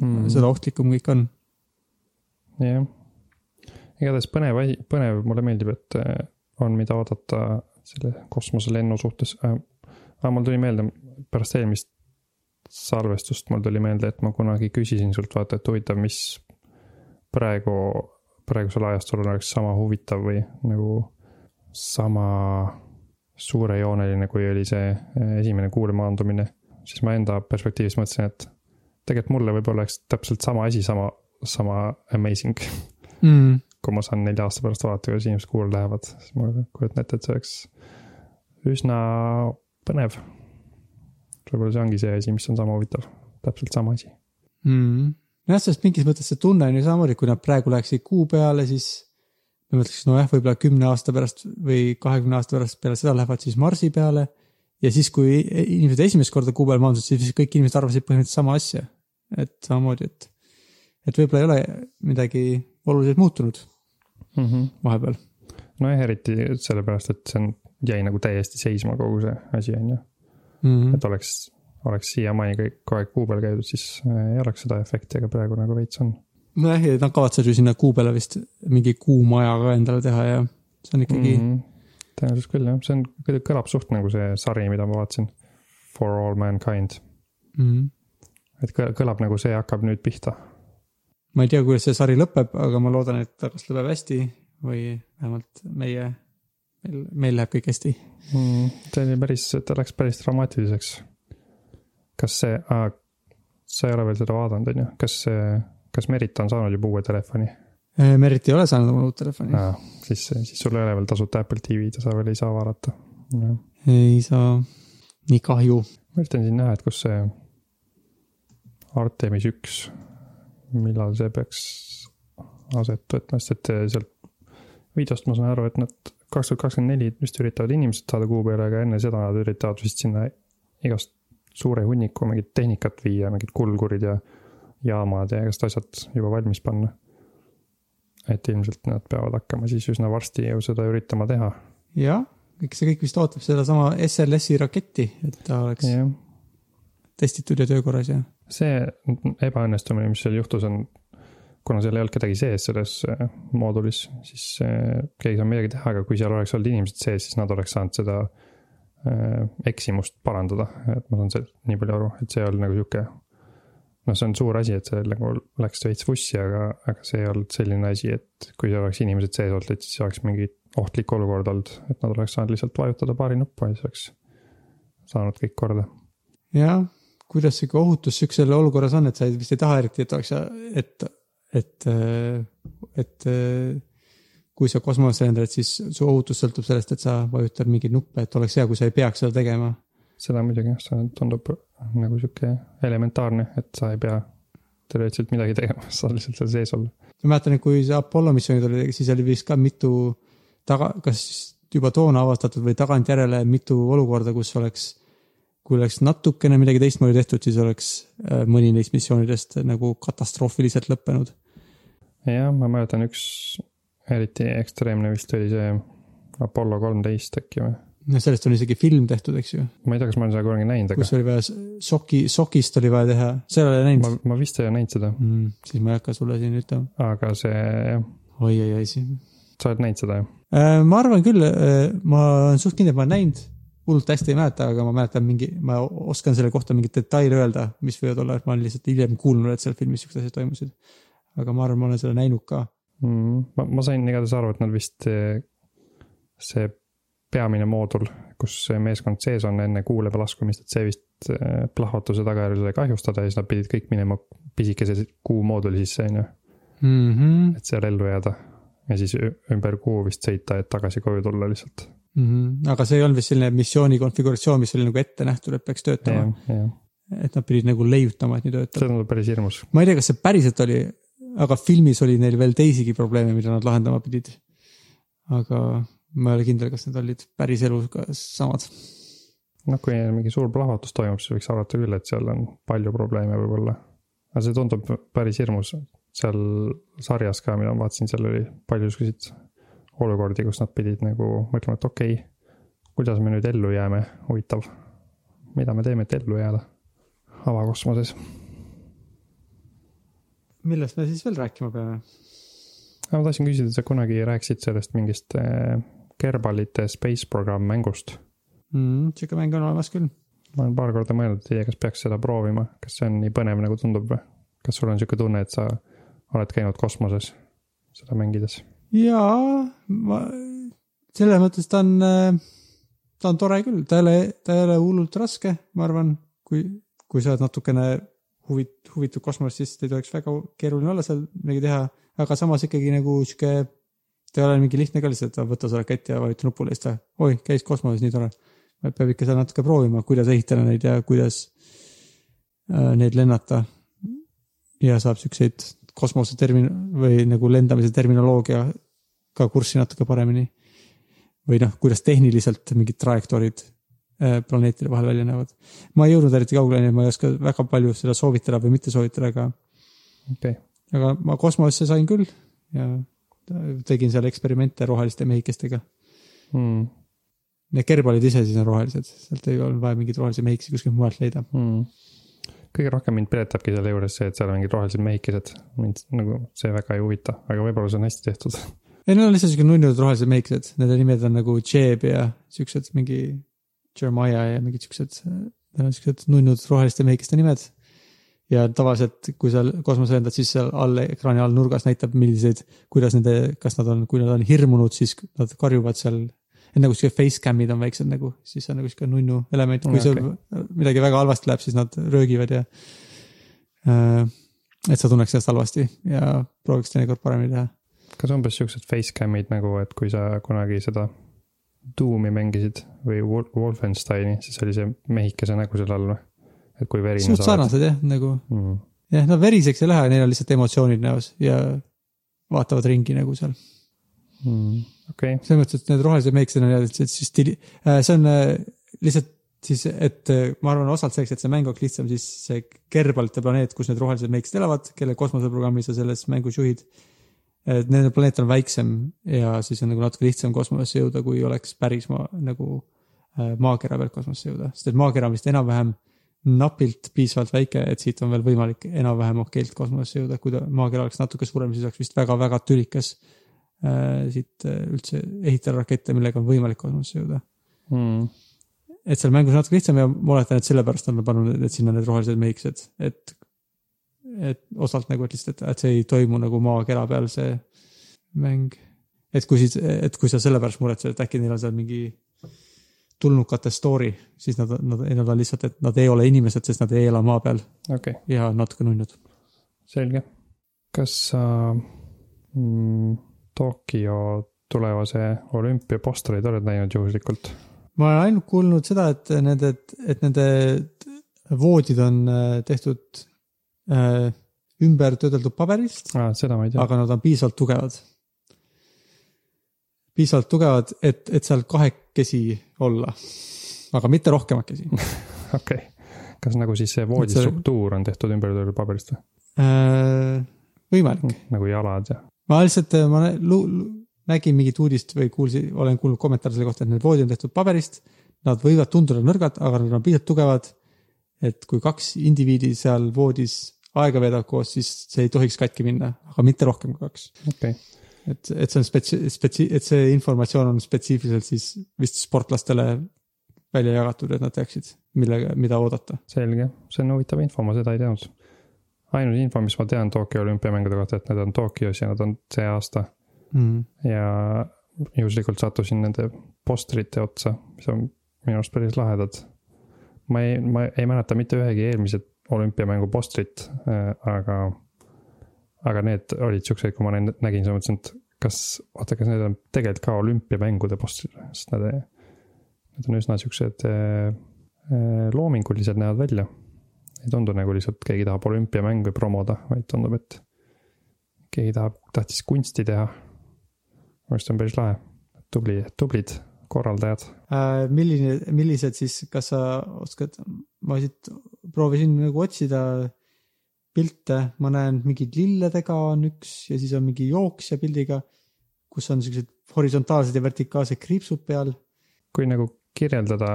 mm. seda ohtlikum kõik on. jah, igatahes põnev asi, põnev, mulle meeldib, et äh, on, mida oodata selle kosmoselennu suhtes äh,. Aga mul tuli meelde pärast eelmist salvestust, mul tuli meelde, et ma kunagi küsisin sult, vaata, et huvitav, mis praegu, praegusel ajastul oleks sama huvitav või nagu sama suurejooneline, kui oli see äh, esimene kuule maandumine. siis ma enda perspektiivist mõtlesin, et tegelikult mulle võib-olla oleks täpselt sama asi sama, sama amazing [LAUGHS] mm.. kui ma saan nelja aasta pärast vaadata, kuidas inimesed kuule lähevad, siis ma kujutan ette, et see oleks üsna põnev. võib-olla see ongi see asi, mis on sama huvitav, täpselt sama asi. mm.. jah, sest mingis mõttes see tunne on ju samamoodi, kui nad praegu läheksid kuu peale, siis ma mõtleks, nojah, võib-olla kümne aasta pärast või kahekümne aasta pärast peale seda lähevad siis Marsi peale. ja siis, kui inimesed esimest korda kuu peal maandusid, siis kõik inimesed arvasid põhimõtteliselt sama asja. et samamoodi, et, et võib-olla ei ole midagi oluliselt muutunud mm. -hmm. vahepeal. nojah, eriti sellepärast, et see on, jäi nagu täiesti seisma kogu see asi on ju, Mm et oleks, oleks siiamaani kõik kogu aeg kuu peal käidud, siis äh, ei oleks seda efekti, aga praegu nagu veits on nojah, ja nad kavatsevad ju sinna kuu peale vist mingi kuumaja ka endale teha ja see on ikkagi mm, mm. -hmm. tõenäoliselt küll jah, see on, kõlab suht nagu see sari, mida ma vaatasin. For all mankind, -hmm. et kõ- kõlab nagu see hakkab nüüd pihta ma ei tea, kuidas see sari lõpeb, aga ma loodan, et ta kas lõpeb hästi või vähemalt meie, meil, meil läheb kõik hästi. mm,. see oli päris, ta läks päris dramaatiliseks. kas see ah,, sa ei ole veel seda vaadanud, on ju, kas see, kas Merit on saanud juba uue telefoni Merit ei ole saanud omale uut telefoni. siis, siis sul ei ole veel tasuta Apple TV-d ja sa veel ei saa vaadata. ma ei saa, nii kahju. üritan siin näha, et kus see Artemis üks, millal see peaks aset võtma, sest et sealt videost ma saan aru, et nad kaks tuhat kakskümmend neli vist üritavad inimesed saada kuu peale, aga enne seda nad üritavad vist sinna igast suure hunniku mingit tehnikat viia, mingid kulgurid ja jaamad ja igast asjad juba valmis panna. et ilmselt nad peavad hakkama siis üsna varsti ju seda üritama teha. jah, eks see kõik vist ootab sedasama SLS-i raketti, et ta oleks jah, testitud ja töökorras ja. see ebaõnnestumine, mis seal juhtus, on, kuna seal ei olnud kedagi sees selles äh, moodulis, siis äh, keegi ei saanud midagi teha, aga kui seal oleks olnud inimesed sees, siis nad oleks saanud seda äh, eksimust parandada, et ma saan sellest nii palju aru, et see ei olnud nagu sihuke. noh, see on suur asi, et see nagu läks veits vussi, aga, aga see ei olnud selline asi, et kui seal oleks inimesed sees olnud, et siis oleks mingi ohtlik olukord olnud, et nad oleks saanud lihtsalt vajutada paari nuppu ja siis oleks saanud kõik korda. jah, kuidas sihuke ohutus siukses olukorras on, et sa vist ei taha eriti, et oleks, et, et, et kui sa kosmosesse lendad, siis su ohutus sõltub sellest, et sa vajutad mingeid nuppe, et oleks hea, kui sa ei peaks seda tegema. seda muidugi jah, see tundub nagu sihuke elementaarne, et sa ei pea teoreetiliselt midagi tegema, [LAUGHS] sa saad lihtsalt seal sees olla. ma mäletan, et kui see Apollo missioonid olid, siis oli vist ka mitu taga, kas juba toona avastatud või tagantjärele mitu olukorda, kus oleks, kui oleks natukene midagi teistmoodi tehtud, siis oleks äh, mõni neist missioonidest nagu katastroofiliselt lõppenud. jah, ma mäletan, üks eriti ekstreemne vist oli see Apollo kolmteist äkki või? no sellest on isegi film tehtud, eks ju, ma ei tea, kas ma olen seda kunagi näinud, kus aga oli vaja soki, sokist oli vaja teha, seda ei ole ma näinud., ma vist ei ole näinud seda, Mm, siis ma ei hakka sulle siin ütlema. aga see jah, oi, oi, oi, siin. sa oled näinud seda jah? ma arvan küll, ma olen suht kindel, et ma olen näinud, hullult hästi ei mäleta, aga ma mäletan mingi, ma oskan selle kohta mingeid detaile öelda, mis võivad olla, et ma olen lihtsalt hiljem kuulnud, et seal filmis siuksed asjad toimusid. Aga ma arvan, ma olen seda näinud ka. mm,. ma, ma sain igatahes aru, et nad vist eh, see peamine moodul, kus see meeskond sees on enne kuule peale laskumist, et see vist eh, plahvatuse tagajärjel sai kahjustada ja siis nad pidid kõik minema pisikese kuu mooduli sisse, on ju, Mm et seal ellu jääda. ja siis ümber kuu vist sõita, et tagasi koju tulla lihtsalt. -hmm. aga see ei olnud vist selline missiooni konfiguratsioon, mis oli nagu ette nähtud, et peaks töötama et nad pidid nagu leiutama, et nii see töötab. tundub päris hirmus. ma ei tea, kas see päriselt oli, aga filmis oli neil veel teisigi probleeme, mida nad lahendama pidid. aga ma ei ole kindel, kas need olid päriselus ka samad. noh, kui mingi suur plahvatus toimub, siis võiks arvata küll, et seal on palju probleeme võib-olla. aga see tundub päris hirmus. seal sarjas ka, mida ma vaatasin, seal oli palju siukseid olukordi, kus nad pidid nagu mõtlema, et okei okay,, kuidas me nüüd ellu jääme, huvitav. mida me teeme, et ellu jääda avakosmoses. Millest me siis veel rääkima peame? ma tahtsin küsida, sa kunagi rääkisid sellest mingist äh, Kerbalite Space Program mängust. mm,. sihuke mäng on olemas küll. ma olen paar korda mõelnud, et ei kas peaks seda proovima, kas see on nii põnev, nagu tundub või? kas sul on sihuke tunne, et sa oled käinud kosmoses seda mängides? jaa, ma, selles mõttes ta on, ta on tore küll, ta ei ole, ta ei ole hullult raske, ma arvan, kui, kui sa oled natukene huvit-, huvitav kosmosest, siis ei tohiks väga keeruline olla seal midagi teha, aga samas ikkagi nagu sihuke, ta ei ole mingi lihtne ka lihtsalt, võta see rakett ja vajuta nupule ja siis ta, oi, käis kosmoses, nii tore. peab ikka seal natuke proovima, kuidas ehitada neid ja kuidas äh, neid lennata. ja saab siukseid kosmosetermin- või nagu lendamise terminoloogia ka kurssi natuke paremini. või noh, kuidas tehniliselt mingid trajektoorid planeetide vahel välja näevad. ma ei jõudnud eriti kaugele, nii et ma ei oska väga palju seda soovitada või mitte soovitada, aga, okei okay., aga ma kosmosesse sain küll ja tegin seal eksperimente roheliste mehikestega. mm,. Need kerbalid ise siis on rohelised, sealt ei olnud vaja mingeid rohelisi mehikesi kuskilt mujalt leida. Mm. kõige rohkem mind peletabki selle juures see, et seal on mingid rohelised mehikesed. mind nagu see väga ei huvita, aga võib-olla see on hästi tehtud. ei, need on lihtsalt siuke nunnud rohelised mehikesed, nende nimed on nagu Jeb ja siuksed mingi Jeremiah ja mingid siuksed, need on siuksed nunnud roheliste mehikeste nimed. ja tavaliselt, kui sa kosmoses lendad, siis seal all ekraani all nurgas näitab, milliseid, kuidas nende, kas nad on, kui nad on hirmunud, siis nad karjuvad seal. nagu siuke facecam'id on väiksed nagu, siis on nagu siuke nunnu element, kui okay. seal midagi väga halvasti läheb, siis nad röögivad ja. et sa tunneks ennast halvasti ja prooviks teinekord paremini teha kas umbes siuksed facecam'id nagu, et kui sa kunagi seda Doom'i mängisid või Wol- Wolfensteini, siis oli see mehikese nägu selle all või? et kui verine suht sa oled sarnased jah, nagu mm.. jah, nad veriseks ei lähe, neil on lihtsalt emotsioonid näos ja vaatavad ringi nagu seal. mm,. okei okay., selles mõttes, et need rohelised meiksid on see siis stiili, see on äh, lihtsalt siis, et äh, ma arvan, osalt selleks, et see mäng oleks lihtsam, siis see Kerbalite planeet, kus need rohelised meiksid elavad, kelle kosmoseprogrammi sa selles mängus juhid. Et nende planeet on väiksem ja siis on nagu natuke lihtsam kosmosesse jõuda, kui oleks päris maa nagu äh, maakera pealt kosmosesse jõuda, sest et maakera on vist enam-vähem napilt piisavalt väike, et siit on veel võimalik enam-vähem okeilt kosmosesse jõuda, kui ta maakera oleks natuke suurem, siis oleks vist väga-väga tülikas äh, siit äh, üldse ehitada rakette, millega on võimalik kosmosesse jõuda. mm. et seal mängus natuke lihtsam ja ma oletan, et sellepärast on nad pannud need sinna need rohelised meiksed, et et osalt nagu, et lihtsalt, et see ei toimu nagu maakera peal, see mäng. et kui siis, et kui sa sellepärast muretsed, et äkki neil on seal mingi tulnukate story, siis nad, nad, nad on lihtsalt, et nad ei ole inimesed, sest nad ei ela maa peal okay., ja natuke nunnud. selge. kas sa mm, Tokyo tulevase olümpia postreid oled näinud juhuslikult? ma olen ainult kuulnud seda, et nende, et nende voodid on äh, tehtud äh, ümber töödeldud paberist, aa, seda ma ei tea. aga nad on piisavalt tugevad. piisavalt tugevad, et, et seal kahekesi olla, aga mitte rohkemakesi [LAUGHS] okei, kas nagu siis see voodi see- struktuur on tehtud ümber töödeldud paberist või? äh,. võimalik, nagu jalad ja, ma lihtsalt, ma lu, lu, nägin mingit uudist või kuulsin, olen kuulnud kommentaare selle kohta, et need voodid on tehtud paberist. Nad võivad tunduda nõrgad, aga nad on piisavalt tugevad. et kui kaks indiviidi seal voodis aega veedavad koos, siis see ei tohiks katki minna, aga mitte rohkem kui kaks. okei okay., et, et see on spetsi-, spetsi-, et see informatsioon on spetsiifiliselt siis vist sportlastele välja jagatud, et nad teaksid, millega, mida oodata. selge, see on huvitav info, ma seda ei teadnud. ainus info, mis ma tean Tokyo olümpiamängude kohta, et need on Tokyos ja nad on see aasta Mm. ja juhuslikult sattusin nende postrite otsa, mis on minu arust päris lahedad. ma ei, ma ei mäleta mitte ühegi eelmise olümpiamängu postrit, aga, aga need olid siuksed, kui ma neid nägin, siis ma mõtlesin, et kas, oota, kas need on tegelikult ka olümpiamängude postrid, sest nad, need on üsna siuksed äh, äh, loomingulised näevad välja. ei tundu nagu lihtsalt keegi tahab olümpiamängu promoda, vaid tundub, et keegi tahab, tahtis kunsti teha minu arust on päris lahe, tubli, tublid korraldajad. Äh, milline, millised siis, kas sa oskad, ma siit proovisin nagu otsida pilte, ma näen mingeid lilledega on üks ja siis on mingi jooksja pildiga, kus on siuksed horisontaalsed ja vertikaalsed kriipsud peal. kui nagu kirjeldada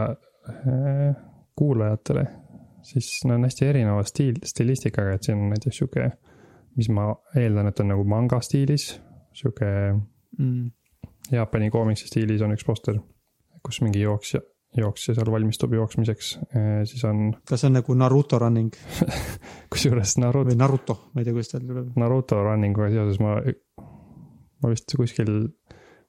äh, kuulajatele, siis nad on hästi erineva stiil, stilistikaga, et see on näiteks sihuke, mis ma eeldan, et on nagu manga stiilis, sihuke Mm. Jaapani koomiksi stiilis on üks poster, kus mingi jooksja, jooksja seal valmistub jooksmiseks, siis on [LAUGHS] kas see on nagu Naruto running [LAUGHS] kusjuures Naruto või Naruto, ma ei tea, kuidas ta ütleb. Naruto runninguga seoses ma, ma vist kuskil,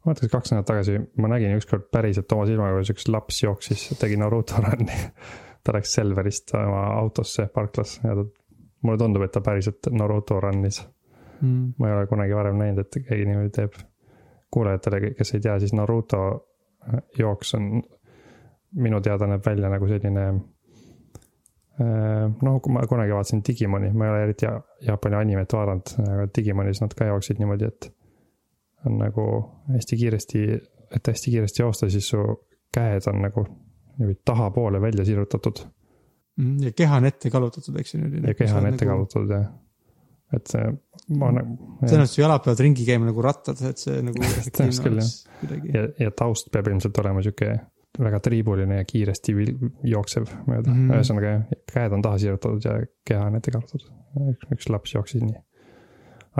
ma mõtlen kaks nädalat tagasi, ma nägin ükskord päriselt oma silmaga, kuidas üks laps jooksis, tegi Naruto run'i. [LAUGHS] ta läks Selverist oma autosse parklas ja ta, mulle tundub, et ta päriselt Naruto run'is. Mm. ma ei ole kunagi varem näinud, et keegi niimoodi teeb. kuulajatele, kes ei tea, siis Naruto jooks on, minu teada näeb välja nagu selline noh, kui ma kunagi vaatasin Digimoni, ma ei ole eriti ja- Jaapani animet vaadanud, aga Digimonis nad ka jooksid niimoodi, et on nagu hästi kiiresti, et hästi kiiresti joosta, siis su käed on nagu niimoodi tahapoole välja sirutatud Mm. ja keha on ette kallutatud, eks ju ja keha on ette. kallutatud ja et see, ma nagu. tõenäoliselt su jalad peavad ringi käima nagu rattad, et see nagu [LAUGHS] jah. oleks kuidagi. ja, ja taust peab ilmselt olema sihuke väga triibuline ja kiiresti jooksev mööda mm ühesõnaga käed on taha sirutatud ja keha on ette kallutatud. üks, üks laps jooksis nii.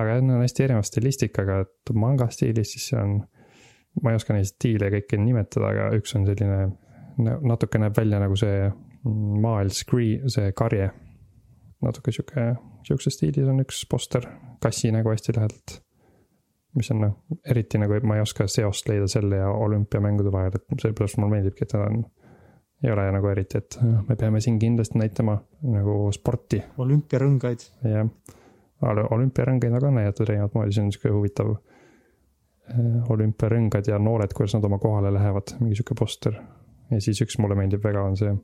aga need on hästi erineva stilistikaga, et manga stiilis siis on, ma ei oska neid stiile kõiki nimetada, aga üks on selline, natuke näeb välja nagu see maail screen, see karje. natuke sihuke, sihukeses stiilis on üks poster, kassi nägu hästi lähedalt mis on noh, eriti nagu ma ei oska seost leida selle ja olümpiamängude vahel, et sellepärast mulle meeldibki, et nad on. ei ole nagu eriti, et "Jah, me peame siin kindlasti näitama nagu sporti olümpiarõngaid. ja olümpiarõngaid nagu on näidatud erinevat moodi, see on sihuke huvitav. olümpiarõngad ja noored, kuidas nad oma kohale lähevad, mingi sihuke poster. ja siis üks mulle meeldib väga, on see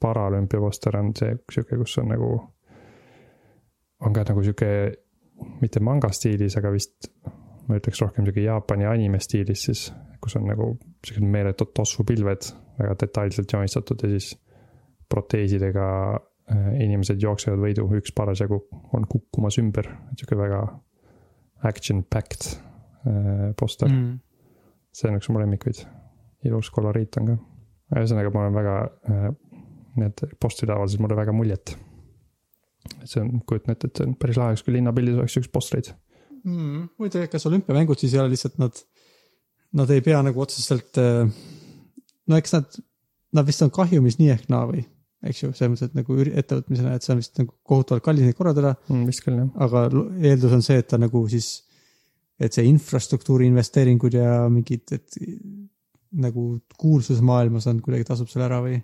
paralümpia poster on see sihuke, kus on nagu on ka nagu sihuke, mitte manga stiilis, aga vist ma ütleks rohkem sihuke Jaapani anime stiilis siis, kus on nagu siuksed meeletud tossupilved väga detailselt joonistatud ja siis proteesidega äh, inimesed jooksevad võidu, üks parasjagu on kukkumas ümber, sihuke väga action-packed äh, poster mm. see on üks mu lemmikuid. ilus koloriit on ka. ühesõnaga, ma olen väga, äh, need postrid avaldasid mulle väga muljet. See on, kujutan ette, et see on päris lahe, kui linnapildis oleks üks postreid. mm,. huvitav, kas olümpiamängud siis ei ole lihtsalt nad, nad ei pea nagu otseselt. no eks nad, nad vist on kahjumis nii ehk naa või, eks ju, selles mõttes, et nagu ettevõtmisena, et see on vist nagu kohutavalt kallis neid korraldada. Mm, vist küll jah. aga eeldus on see, et ta nagu siis, et see infrastruktuuri investeeringud ja mingid, et nagu kuulsus maailmas on kuidagi tasub selle ära või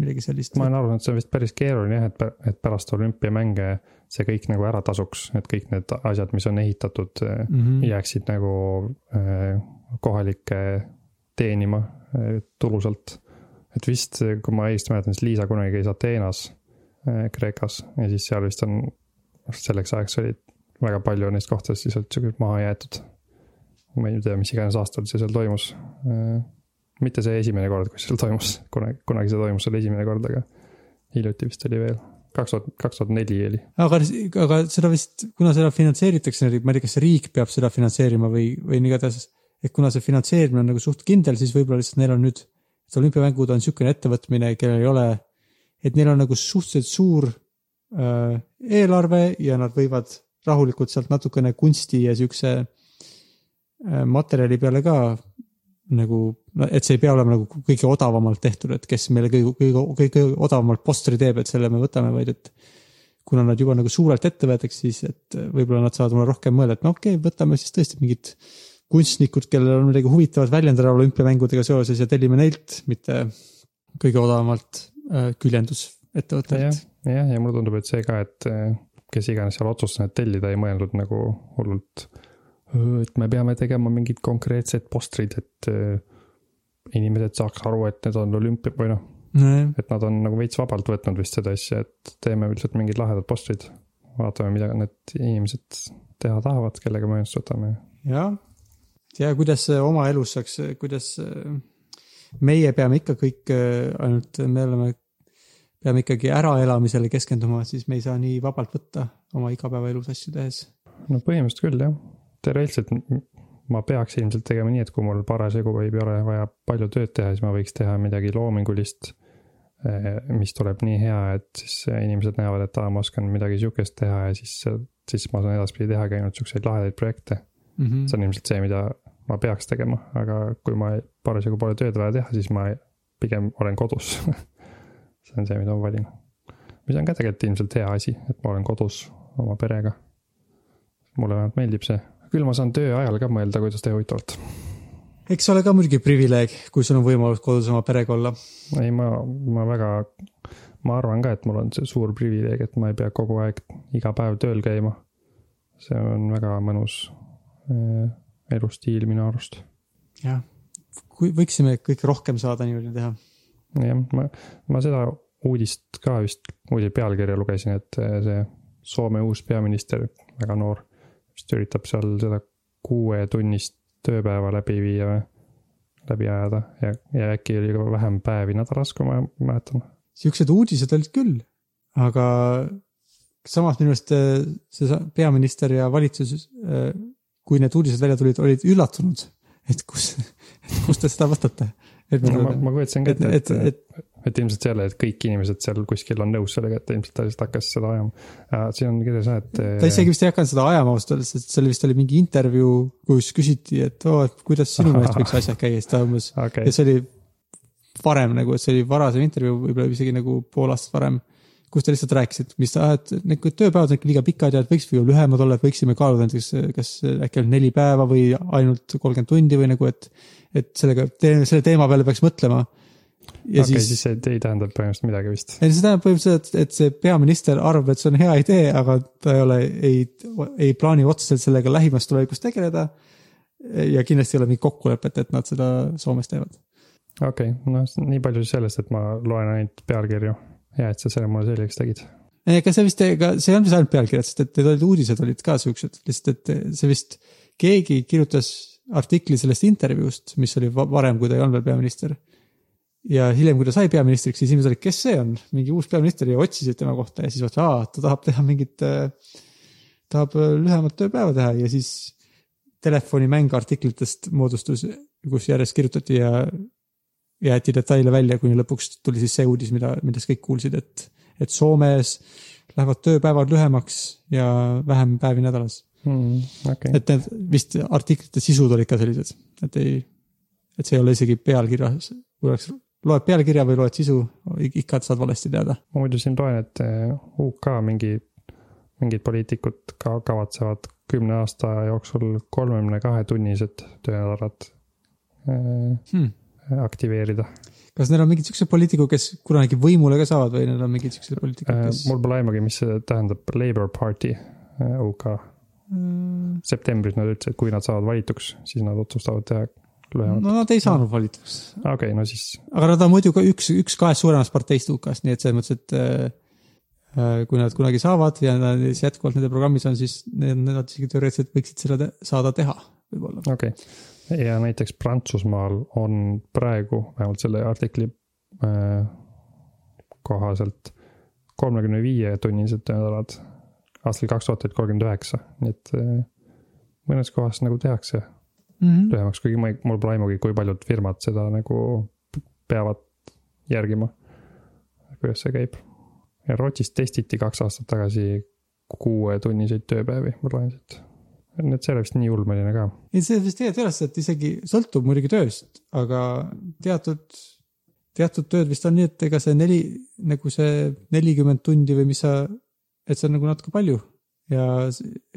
midagi sellist. ma olen aru saanud, see on vist päris keeruline jah, et, et pärast olümpiamänge see kõik nagu ära tasuks, et kõik need asjad, mis on ehitatud mm, mm -hmm. jääksid nagu äh, kohalikke teenima äh, tulusalt. et vist, kui ma õigesti mäletan, siis Liisa kunagi käis Ateenas Kreekas ja siis seal vist on, selleks ajaks olid väga palju neist kohtadest lihtsalt siuksed maha jäetud. ma ei tea, mis iganes aastal see seal toimus mitte see esimene kord, kus seal toimus, kunagi, kunagi see toimus seal esimene kord, aga hiljuti vist oli veel, kaks tuhat, kaks tuhat neli oli. aga, aga seda vist, kuna seda finantseeritakse, ma ei tea, kas riik peab seda finantseerima või, või igatahes. et kuna see finantseerimine on nagu suht kindel, siis võib-olla lihtsalt neil on nüüd, et olümpiamängud on niisugune ettevõtmine, kellel ei ole, et neil on nagu suhteliselt suur äh, eelarve ja nad võivad rahulikult sealt natukene kunsti ja siukse äh, materjali peale ka nagu, et see ei pea olema nagu kõige odavamalt tehtud, et kes meile kõige, kõige, kõige odavamalt posteri teeb, et selle me võtame, vaid et kuna nad juba nagu suurelt ette võetakse, siis et võib-olla nad saavad mulle rohkem mõelda, et no okei okay,, võtame siis tõesti mingid kunstnikud, kellel on midagi huvitavat väljendada olümpiamängudega seoses ja tellime neilt, mitte kõige odavamalt äh, küljendusettevõttelt. jah, jah, ja mulle tundub, et see ka, et äh, kes iganes seal otsustas need tellida, ei mõelnud nagu hullult et me peame tegema mingid konkreetsed postrid, et äh, inimesed saaks aru, et need on olümpia või noh, nojah, et nad on nagu veits vabalt võtnud vist seda asja, et teeme lihtsalt mingid lahedad postrid. vaatame, mida need inimesed teha tahavad, kellega me ühendust võtame. jah. ja kuidas äh, oma elus saaks, kuidas äh, meie peame ikka kõik ainult, me oleme, peame ikkagi äraelamisele keskenduma, siis me ei saa nii vabalt võtta oma igapäevaelus asju tehes. no põhimõtteliselt küll jah teoreetiliselt ma peaks ilmselt tegema nii, et kui mul parasjagu ei ole vaja palju tööd teha, siis ma võiks teha midagi loomingulist. mis tuleb nii hea, et siis inimesed näevad, et aa, ma oskan midagi sihukest teha ja siis, siis ma saan edaspidi tehagi ainult siukseid lahedaid projekte mm. -hmm. see on ilmselt see, mida ma peaks tegema, aga kui ma parasjagu pole tööd vaja teha, siis ma pigem olen kodus [LAUGHS] see on see, mida ma valin. mis on ka tegelikult ilmselt hea asi, et ma olen kodus oma perega. mulle vähemalt meeldib see küll ma saan töö ajal ka mõelda, kuidas teha huvitavalt. eks ole ka muidugi privileeg, kui sul on võimalus kodus oma perega olla. ei, ma, ma väga, ma arvan ka, et mul on see suur privileeg, et ma ei pea kogu aeg iga päev tööl käima. see on väga mõnus äh, elustiil minu arust. jah, kui võiksime kõik rohkem saada niimoodi teha. jah, ma, ma seda uudist ka vist, uudise pealkirja lugesin, et äh, see Soome uus peaminister, väga noor vist üritab seal seda kuuetunnist tööpäeva läbi viia või, läbi ajada ja, ja äkki oli ka vähem päevi nädalas, kui ma mäletan. Siuksed uudised olid küll, aga samas minu arust äh, see peaminister ja valitsus, äh, kui need uudised välja tulid, olid üllatunud, et kus, [LAUGHS] kust te seda võtate. No, ma, ma kujutasin ka ette, et, et, et, et, et ilmselt jälle, et kõik inimesed seal kuskil on nõus sellega, et ilmselt ta lihtsalt hakkas seda ajama. siin on kirjas jah, et. ta isegi vist ei hakanud seda ajama ausalt öeldes, sest seal vist oli mingi intervjuu, kus küsiti, et oo oh,, et kuidas sinu [LAUGHS] meelest võiks asjad käia, siis ta umbes okay. ja see oli varem nagu, et see oli varasem intervjuu, võib-olla isegi nagu pool aastat varem kus ta lihtsalt rääkis, et mis ta, et need tööpäevad on ikka liiga pikad ja et võiks lühemad olla, et võiksime kaaluda näiteks, kas äkki ainult neli päeva või ainult kolmkümmend tundi või nagu, et. et sellega, selle teema peale peaks mõtlema. Okei okay, siis, siis see ei tähenda põhimõtteliselt midagi vist. ei, see tähendab põhimõtteliselt, et, et see peaminister arvab, et see on hea idee, aga ta ei ole, ei, ei plaani otseselt sellega lähimas tulevikus tegeleda. ja kindlasti ei ole mingit kokkulepet, et nad seda Soomes teevad. okei okay,, noh nii palju sellest, et ma loen ainult pealkirju hea, et sa selle mulle selgeks tegid. ega see vist, ega see ei olnud vist ainult pealkirjad, sest et need olid uudised olid ka siuksed, lihtsalt et see vist, keegi kirjutas artikli sellest intervjuust, mis oli va- varem, kui ta ei olnud veel peaminister. Ja hiljem, kui ta sai peaministriks, siis inimesed olid, kes see on, mingi uus peaminister ja otsisid tema kohta ja siis vaatasid, aa, ta tahab teha mingit, tahab äh, lühemat tööpäeva teha ja siis telefonimäng artiklitest moodustus, kus järjest kirjutati ja jäeti detaile välja, kuni lõpuks tuli siis see uudis, mida, millest kõik kuulsid, et, et Soomes lähevad tööpäevad lühemaks ja vähem päevi nädalas. mm,. okei, et need vist artiklite sisud olid ka sellised, et ei, et see ei ole isegi pealkirjas, kui oleks, loed pealkirja või loed sisu, ikka saad valesti teada. ma muidu siin loen, et eh, UK mingi, mingid poliitikud ka kavatsevad kümne aasta jooksul kolmekümne kahe tunnised töönädalad eh, Hmm. aktiveerida kas neil on mingid siuksed poliitikud, kes kunagi võimule ka saavad või neil on mingid siuksed poliitikud, eh, kes? mul pole aimugi, mis see tähendab Labour Party UK. Mm, septembris nad ütlesid, et kui nad saavad valituks, siis nad otsustavad teha. No nad ei saanud valituks, okei okay,, no siis. Aga nad on muidu ka üks, üks kahest suuremast parteist UK-s, nii et selles mõttes, et äh, äh, kui nad kunagi saavad ja nad jätkuvalt nende programmis on, siis need, nad isegi teoreetiliselt võiksid seda te saada teha, võib-olla. okei. Okay., ja näiteks Prantsusmaal on praegu vähemalt selle artikli äh, kohaselt kolmekümne viie tunnised töönädalad aastal kaks tuhat kolmkümmend üheksa, nii et äh, mõnes kohas nagu tehakse Mhm. lühemaks, kuigi ma ei, mul pole aimugi, kui paljud firmad seda nagu peavad järgima. kuidas see käib? ja Rootsis testiti kaks aastat tagasi kuuetunniseid tööpäevi, ma loen siit. et see ole vist nii ulmeline ka ei, see vist tegelikult ei ole seda, et isegi sõltub muidugi tööst, aga teatud, teatud tööd vist on nii, et ega see neli, nagu see nelikümmend tundi või mis sa, et see on nagu natuke palju. Ja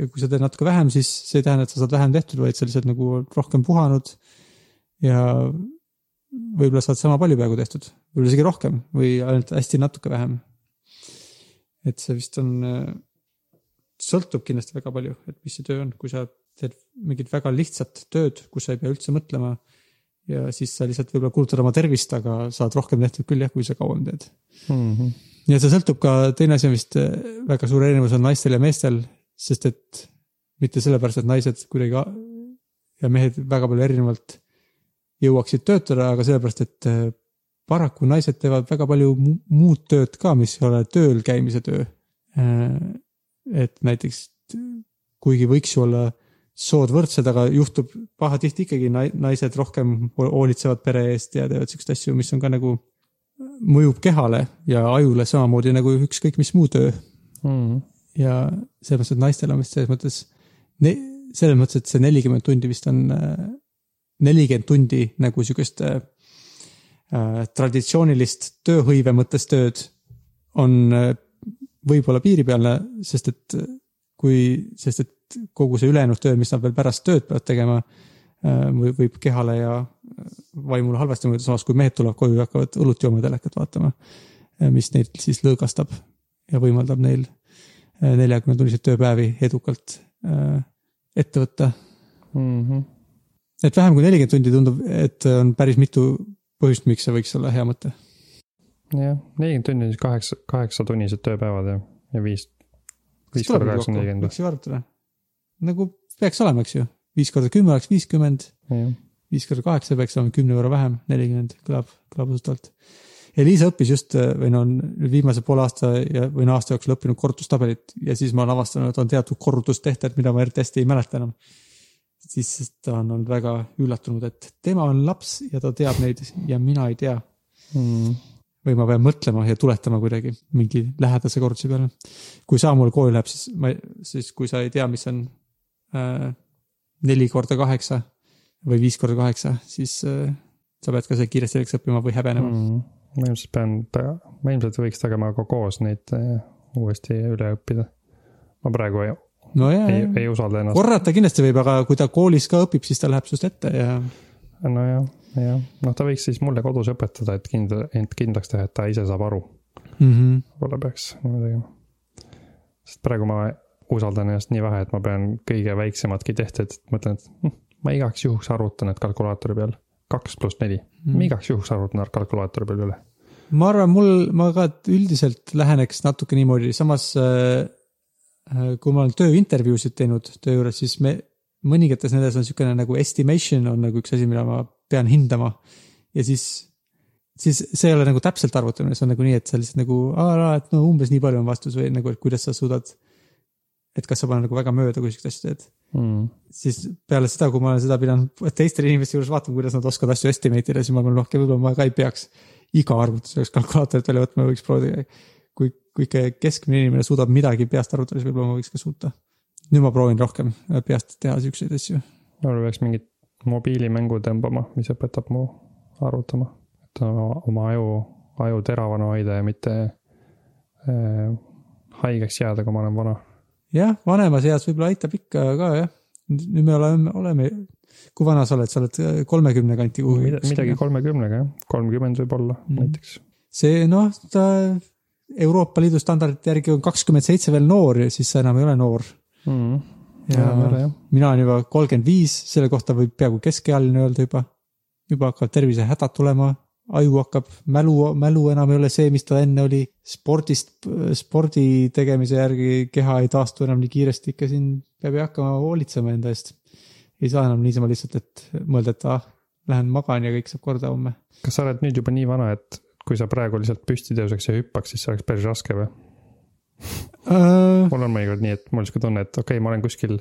kui sa teed natuke vähem, siis see ei tähenda, et sa saad vähem tehtud, vaid sa lihtsalt nagu oled rohkem puhanud. ja võib-olla saad sama palju peaaegu tehtud, võib-olla isegi rohkem või ainult hästi natuke vähem. et see vist on, sõltub kindlasti väga palju, et mis see töö on, kui sa teed mingit väga lihtsat tööd, kus sa ei pea üldse mõtlema. ja siis sa lihtsalt võib-olla kulutad oma tervist, aga saad rohkem tehtud küll jah, kui sa kauem teed. mm. -hmm. Ja see sõltub ka, teine asi on vist eh, väga suur erinevus on naistel ja meestel, sest et mitte sellepärast, et naised kuidagi ja mehed väga palju erinevalt jõuaksid töötada, aga sellepärast, et eh, paraku naised teevad väga palju mu- muud tööd ka, mis ei ole tööl käimise töö. et näiteks kuigi võiks ju olla sood võrdsed, aga juhtub pahatihti ikkagi nai- naised rohkem hoolitsevad pere eest ja teevad siukseid asju, mis on ka nagu mõjub kehale ja ajule samamoodi nagu ükskõik mis muu töö. Mm ja selles mõttes, et naistel on vist selles mõttes, selles mõttes, et see nelikümmend tundi vist on nelikümmend tundi nagu sihukest äh, äh, traditsioonilist tööhõive mõttes tööd on äh, võib-olla piiripealne, sest et äh, kui, sest et kogu see ülejäänud töö, mis nad veel pärast tööd peavad tegema äh,, võib kehale ja vaimule halvasti mõjuda, samas kui mehed tulevad koju ja hakkavad õlut jooma telekat vaatama, mis neid siis lõõgastab ja võimaldab neil neljakümne tunniseid tööpäevi edukalt äh, ette võtta. Mm -hmm. et vähem kui nelikümmend tundi tundub, et on päris mitu põhjust, miks see võiks olla hea mõte. jah, nelikümmend tundi on siis kaheksa, kaheksatunnised tööpäevad ja, ja viis, viis korda kaheksa on nelikümmend. võiks ju arvutada. nagu peaks olema, eks ju, viis korda kümme oleks viiskümmend, viis korda kaheksa peaks olema kümne võrra vähem, nelikümmend kõlab, kõlab usutavalt. Eliisa õppis just või no on viimase poole aasta ja, või no aasta jooksul õppinud korrutustabelit ja siis ma olen avastanud, et on teatud korrutustehted, mida ma eriti hästi ei mäleta enam. siis ta on olnud väga üllatunud, et tema on laps ja ta teab neid ja mina ei tea. mm. või ma pean mõtlema ja tuletama kuidagi mingi lähedase korrutuse peale. kui Saamul kooli läheb, siis ma, siis kui sa ei tea, mis on äh, neli korda kaheksa või viis korda kaheksa, siis äh, sa pead ka see kiiresti selleks õppima või häbenema mm.. Ma ilmselt pean, ma ilmselt võiks temaga koos neid äh, uuesti üle õppida. ma praegu ei, no ja, ei, ei usalda ennast. korrata kindlasti võib, aga kui ta koolis ka õpib, siis ta läheb sinust ette ja nojah, jah, noh, ta võiks siis mulle kodus õpetada, et kindla, end kindlaks teha, et ta ise saab aru. mm. -hmm. võib-olla peaks niimoodi tegema. sest praegu ma usaldan ennast nii vähe, et ma pean kõige väiksematki tehted, mõtlen, et hm, ma igaks juhuks arvutan need kalkulaatori peal. kaks pluss neli, ma igaks juhuks arvutan kalkulaatori peal üle. ma arvan, mul, ma ka üldiselt läheneks natuke niimoodi, samas äh, äh, kui ma olen tööintervjuusid teinud töö juures, siis me, mõningates nendes on niisugune nagu estimation on nagu üks asi, mida ma pean hindama. ja siis, siis see ei ole nagu täpselt arvutamine, see on nagu nii, et sa lihtsalt nagu, et no umbes nii palju on vastus või nagu, et kuidas sa suudad. Et kas sa pole nagu väga mööda, kui siukseid asju teed mm.. siis peale seda, kui ma olen seda pidanud teistele inimeste juures vaatama, kuidas nad oskavad asju estimate ida, siis ma arvan, noh, võib-olla ma ka ei peaks iga arvutuse jaoks kalkulaatorit välja võtma, võiks proovida. kui, kui ikka keskmine inimene suudab midagi peast arvutada, siis võib-olla ma võiks ka suuta. nüüd ma proovin rohkem peast teha siukseid asju. võib-olla peaks mingit mobiilimängu tõmbama, mis õpetab mu arvutama. et oma aju, aju teravana hoida ja mitte äh, haigeks jääda, kui ma olen vana. jah, vanemas eas võib-olla aitab ikka ka jah. nüüd me oleme, oleme, kui vana sa oled, sa oled kolmekümne kanti kuhugi. midagi kolmekümnega jah, kolmkümmend võib-olla mm. näiteks. see noh, ta Euroopa Liidu standardite järgi on kakskümmend seitse veel noor ja siis sa enam ei ole noor. Mm. ja jah. mina olen juba kolmkümmend viis, selle kohta võib peaaegu keskealine öelda juba. juba hakkavad tervisehädad tulema, aju hakkab, mälu, mälu enam ei ole see, mis ta enne oli. spordist, spordi tegemise järgi keha ei taastu enam nii kiiresti, ikka siin peab ju hakkama hoolitsema enda eest. ei saa enam niisama lihtsalt, et mõelda, et ah, lähen magan ja kõik saab korda homme. kas sa oled nüüd juba nii vana, et kui sa praegu lihtsalt püsti tõuseks ja hüppaks, siis see oleks päris raske või? mul on mõnikord nii, et mul on sihuke tunne, et okei okay,, ma olen kuskil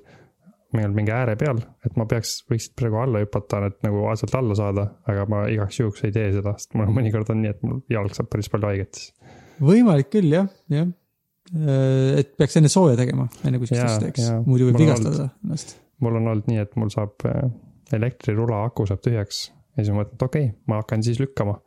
mingi, mingi ääre peal, et ma peaks, võiks praegu alla hüpata, et nagu sealt alla saada, aga ma igaks juhuks ei tee seda, sest mul mõnikord on nii, et mul jalg saab päris palju haiget. võimalik küll jah, jah. et peaks enne sooja tegema, enne kui siukest asja teeks muidu võib vigastada ennast. mul on olnud nii, et mul saab äh, elektrirula aku saab tühjaks ja siis ma mõtlen, et okei okay,, ma hakkan siis lükkama.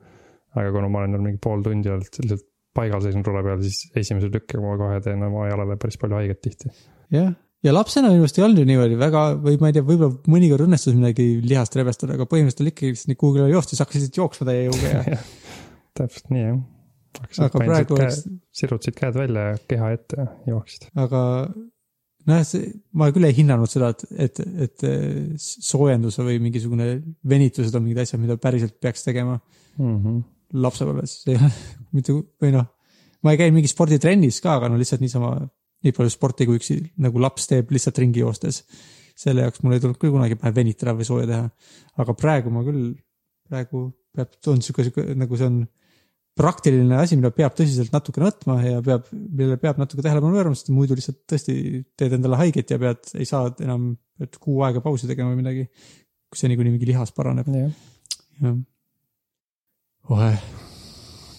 aga kuna ma olen olnud mingi pool tundi olnud lihtsalt paigal seisnud rula peal, siis esimese lükkega ma kohe teen oma jalale päris palju haiget tihti. jah, ja lapsena minu arust ei olnud ju niimoodi väga või ma ei tea, võib-olla mõnikord õnnestus midagi lihast rebestada, aga põhimõtteliselt ikkagi lihtsalt nii kuhugile joostes, hakkasid jooksma täie jõuga ja [LAUGHS] täpselt nii jah. aga praegu oleks, sirutasid käed välja ja keha ette ja jooksid. aga nojah, see, ma küll ei hinnanud seda, et, et, et soojenduse või mingisugune venitused on mingid asjad, mida päriselt peaks tegema Mm -hmm. lapsepõlves, [LAUGHS] see ei ole mitte, või noh, ma ei käinud mingis sporditrennis ka, aga no lihtsalt niisama nii palju sporti, kui üks nagu laps teeb lihtsalt ringi joostes. selle jaoks mul ei tulnud küll kunagi pähe venitada või sooja teha. aga praegu ma küll, praegu peab, on sihuke, sihuke nagu see on praktiline asi, mida peab tõsiselt natukene võtma ja peab, millele peab natuke tähelepanu pöörama, sest muidu lihtsalt tõesti teed endale haiget ja pead, ei saa enam, pead kuu aega pausi tegema või midagi. seni, kuni mingi lihas paraneb, jah, ohe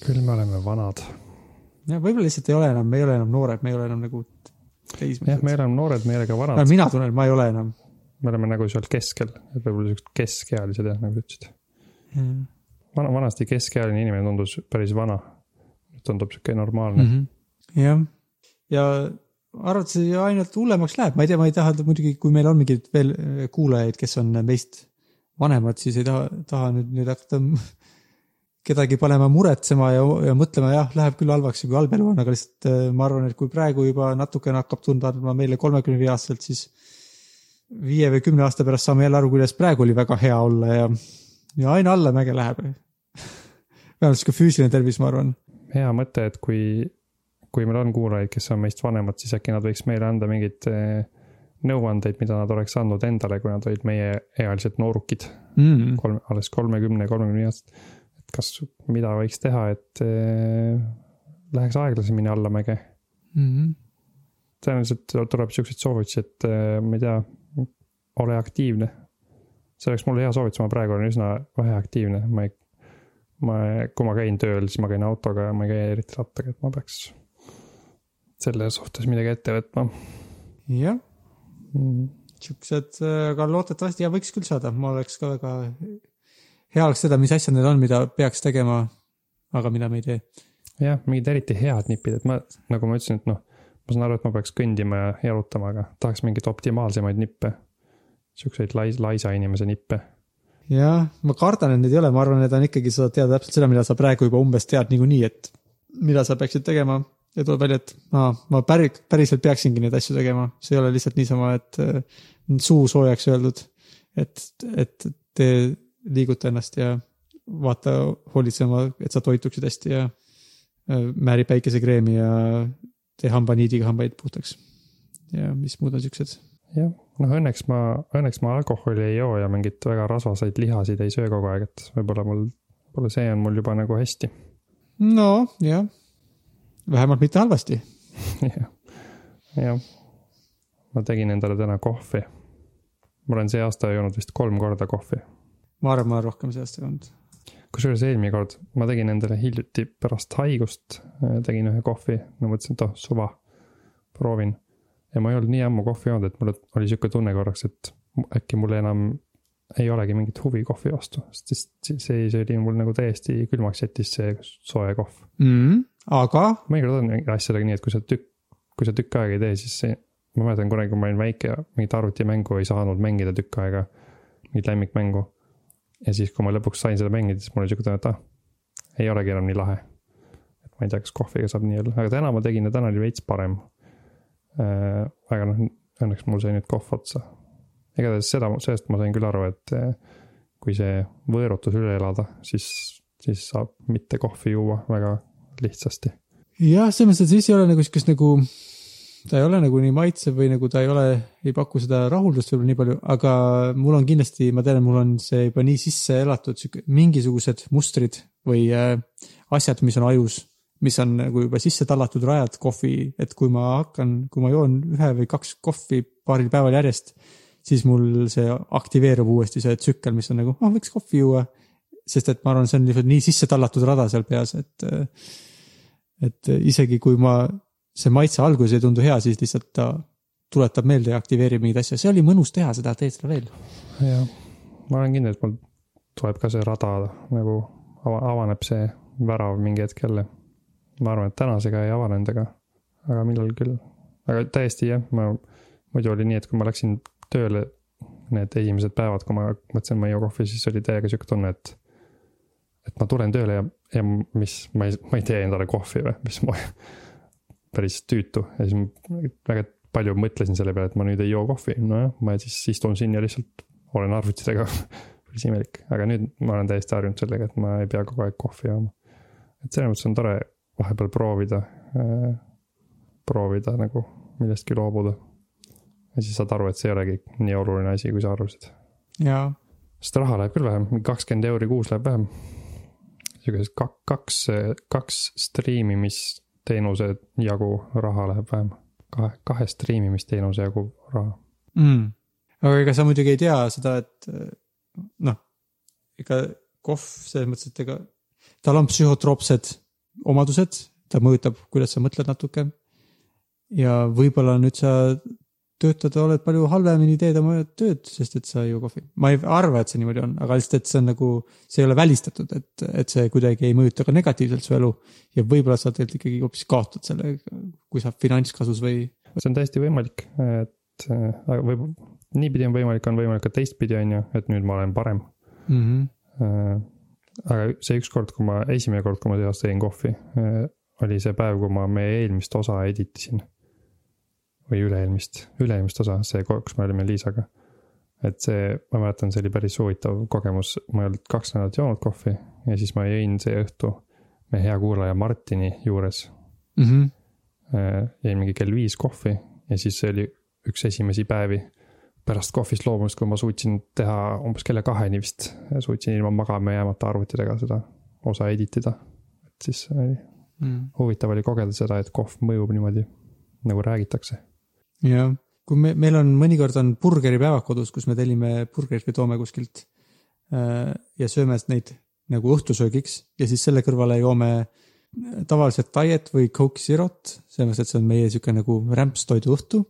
küll me oleme vanad. Ja võib-olla lihtsalt ei ole enam, me ei ole enam noored, me ei ole enam nagu jah, teismelised me. oleme noored, me ei ole ka no vanad, mina tunnen, ma ei ole enam. me oleme nagu seal keskel, et võib-olla siuksed keskealised jah, nagu sa ütlesid. vana, vanasti keskealine inimene tundus päris vana. tundub sihuke normaalne mm. -hmm. jah, ja arvad, see ainult hullemaks läheb, ma ei tea, ma ei taha muidugi, kui meil on mingeid veel äh, kuulajaid, kes on meist vanemad, siis ei taha, taha nüüd, nüüd hakata kedagi panema muretsema ja, ja mõtlema, jah, läheb küll halvaks kui halb elu on, aga lihtsalt äh, ma arvan, et kui praegu juba natukene hakkab tunda andma meile kolmekümne viie aastaselt, siis viie või kümne aasta pärast saame jälle aru, kuidas praegu oli väga hea olla ja, ja aina allamäge läheb. [LAUGHS] vähemalt sihuke füüsiline tervis, ma arvan. hea mõte, et kui, kui meil on kuulajaid, kes on meist vanemad, siis äkki nad võiks meile anda mingeid eh, nõuandeid, mida nad oleks andnud endale, kui nad olid meieealised noorukid, Mm. kolm, alles kolmekümne, kolmekümne aastased. kas, mida võiks teha, et eh, läheks aeglasemini allamäge. Mm -hmm. tõenäoliselt tuleb siukseid soovitusi, et eh, ma ei tea, ole aktiivne. see oleks mulle hea soovitus, ma praegu olen üsna vähe aktiivne, ma ei, ma, kui ma käin tööl, siis ma käin autoga ja ma ei käi eriti rattaga, et ma peaks selle suhtes midagi ette võtma jah, mm.. siuksed, aga loodetavasti ja võiks küll saada, ma oleks ka väga hea oleks seda, mis asjad need on, mida peaks tegema, aga mida me ei tee. jah, mingid eriti head nipid, et ma, nagu ma ütlesin, et noh, ma saan aru, et ma peaks kõndima ja jalutama, aga tahaks mingeid optimaalsemaid nippe. siukseid lais-, laisa inimese nippe. jah, ma kardan, et need ei ole, ma arvan, need on ikkagi, sa tead täpselt seda, mida sa praegu juba umbes tead niikuinii, et mida sa peaksid tegema ja tuleb välja, et aa, ma päri-, päriselt peaksingi neid asju tegema, see ei ole lihtsalt niisama, et äh, suu soojaks öeldud. et, et te liiguta ennast ja vaata hoolitsema, et sa toituksid hästi ja äh, määri päikesekreemi ja tee hambaniidiga hambaid puhtaks. ja mis muud on siuksed. jah, noh õnneks ma, õnneks ma alkoholi ei joo ja mingit väga rasvaseid lihasid ei söö kogu aeg, et võib-olla mul, võib-olla see on mul juba nagu hästi. no jah, vähemalt mitte halvasti. [LAUGHS] jah, jah. ma tegin endale täna kohvi. ma olen see aasta joonud vist kolm korda kohvi. Ma arvan, ma olen rohkem sellest joonud. kusjuures eelmine kord ma tegin endale hiljuti pärast haigust, tegin ühe kohvi, no mõtlesin, et oh, suva, proovin. ja ma ei olnud nii ammu kohvi joonud, et mul oli sihuke tunne korraks, et äkki mul enam ei olegi mingit huvi kohvi vastu, sest see, see, see oli mul nagu täiesti külmaks jättis see soe kohv. mm,. aga mõnikord on asjadega nii, et kui sa tükk, kui sa tükk aega ei tee, siis see, ma mäletan kunagi, kui ma olin väike ja mingit arvutimängu ei saanud mängida tükk aega, mingit lemmikmängu. Ja siis, kui ma lõpuks sain seda mängida, siis mul oli siuke tunne, et ah, ei olegi enam nii lahe. et ma ei tea, kas kohviga saab nii olla, aga täna ma tegin ja täna oli veits parem. aga noh, õnneks mul sai nüüd kohv otsa. igatahes seda, sellest ma sain küll aru, et eh, kui see võõrutus üle elada, siis, siis saab mitte kohvi juua väga lihtsasti jah, selles mõttes, et siis ei ole nagu siukest nagu, ta ei ole nagu nii maitsev või nagu ta ei ole, ei paku seda rahuldust võib-olla nii palju, aga mul on kindlasti, ma tean, mul on see juba nii sisse elatud sihuke mingisugused mustrid või äh, asjad, mis on ajus, mis on nagu juba sisse tallatud rajad kohvi, et kui ma hakkan, kui ma joon ühe või kaks kohvi paaril päeval järjest, siis mul see aktiveerub uuesti see tsükkel, mis on nagu, ah võiks kohvi juua. sest et ma arvan, see on lihtsalt nii sisse tallatud rada seal peas, et äh, et isegi kui ma, see maitse alguses ei tundu hea, siis lihtsalt ta tuletab meelde ja aktiveerib mingeid asju, see oli mõnus teha seda, teed seda veel. jah, ma olen kindel, et mul tuleb ka see rada nagu ava- avaneb see värav mingi hetk jälle. ma arvan, et tänasega ei avanenud, aga, aga millal küll. aga täiesti jah, ma muidu oli nii, et kui ma läksin tööle need esimesed päevad, kui ma mõtlesin, ma ei joo kohvi, siis oli täiega sihuke tunne, et et ma tulen tööle ja, ja mis, ma ei, ma ei tee endale kohvi või, mis ma päris tüütu ja siis ma väga palju mõtlesin selle peale, et ma nüüd ei joo kohvi, nojah, ma siis istun siin ja lihtsalt olen arvuti taga. [LAUGHS] päris imelik, aga nüüd ma olen täiesti harjunud sellega, et ma ei pea kogu aeg kohvi jooma. et selles mõttes on tore vahepeal proovida äh,, proovida nagu millestki loobuda. ja siis saad aru, et see ei olegi nii oluline asi, kui sa arvasid. ja sest raha läheb küll vähem, kakskümmend euri kuus läheb vähem. siukesed kak-, kaks, kaks striimimisteenuse jagu raha läheb vähem. kahe, kahe striimimisteenuse jagu raha. mm.. aga ega sa muidugi ei tea seda, et äh, noh, ega kohv selles mõttes, et ega tal on psühhotroopsed omadused, ta mõjutab, kuidas sa mõtled natuke. ja võib-olla nüüd sa töötad, oled palju halvemini teed oma tööd, sest et sa ei joo kohvi. ma ei arva, et see niimoodi on, aga lihtsalt, et see on nagu, see ei ole välistatud, et, et see kuidagi ei mõjuta ka negatiivselt su elu. ja võib-olla sa tegelikult ikkagi hoopis kaotad selle, kui sa finantskasus või. see on täiesti võimalik, et äh, aga võib, niipidi on võimalik, on võimalik ka teistpidi, on ju, et nüüd ma olen parem Mm -hmm. Äh, aga see ükskord, kui ma, esimene kord, kui ma tehas tegin kohvi, oli see päev, kui ma meie eelmist osa editisin. Või üle-eelmist, üle-eelmist osa, see, kus me olime Liisaga. et see, ma mäletan, see oli päris huvitav kogemus, ma ei olnud kaks nädalat joonud kohvi ja siis ma jõin see õhtu meie hea kuulaja Martini juures. Mm -hmm. jõin mingi kell viis kohvi ja siis see oli üks esimesi päevi pärast kohvist loobumist, kui ma suutsin teha umbes kella kaheni vist, suutsin ilma magama jäämata arvuti taga seda osa edit ida. et siis oli Mm. huvitav oli kogeda seda, et kohv mõjub niimoodi nagu räägitakse. jah, kui me, meil on mõnikord on burgeripäevad kodus, kus me tellime burgerit või toome kuskilt. ja sööme neid nagu õhtusöögiks ja siis selle kõrvale joome tavaliselt diet või coke zerot, selles mõttes, et see on meie sihuke nagu rämpstoidu õhtu.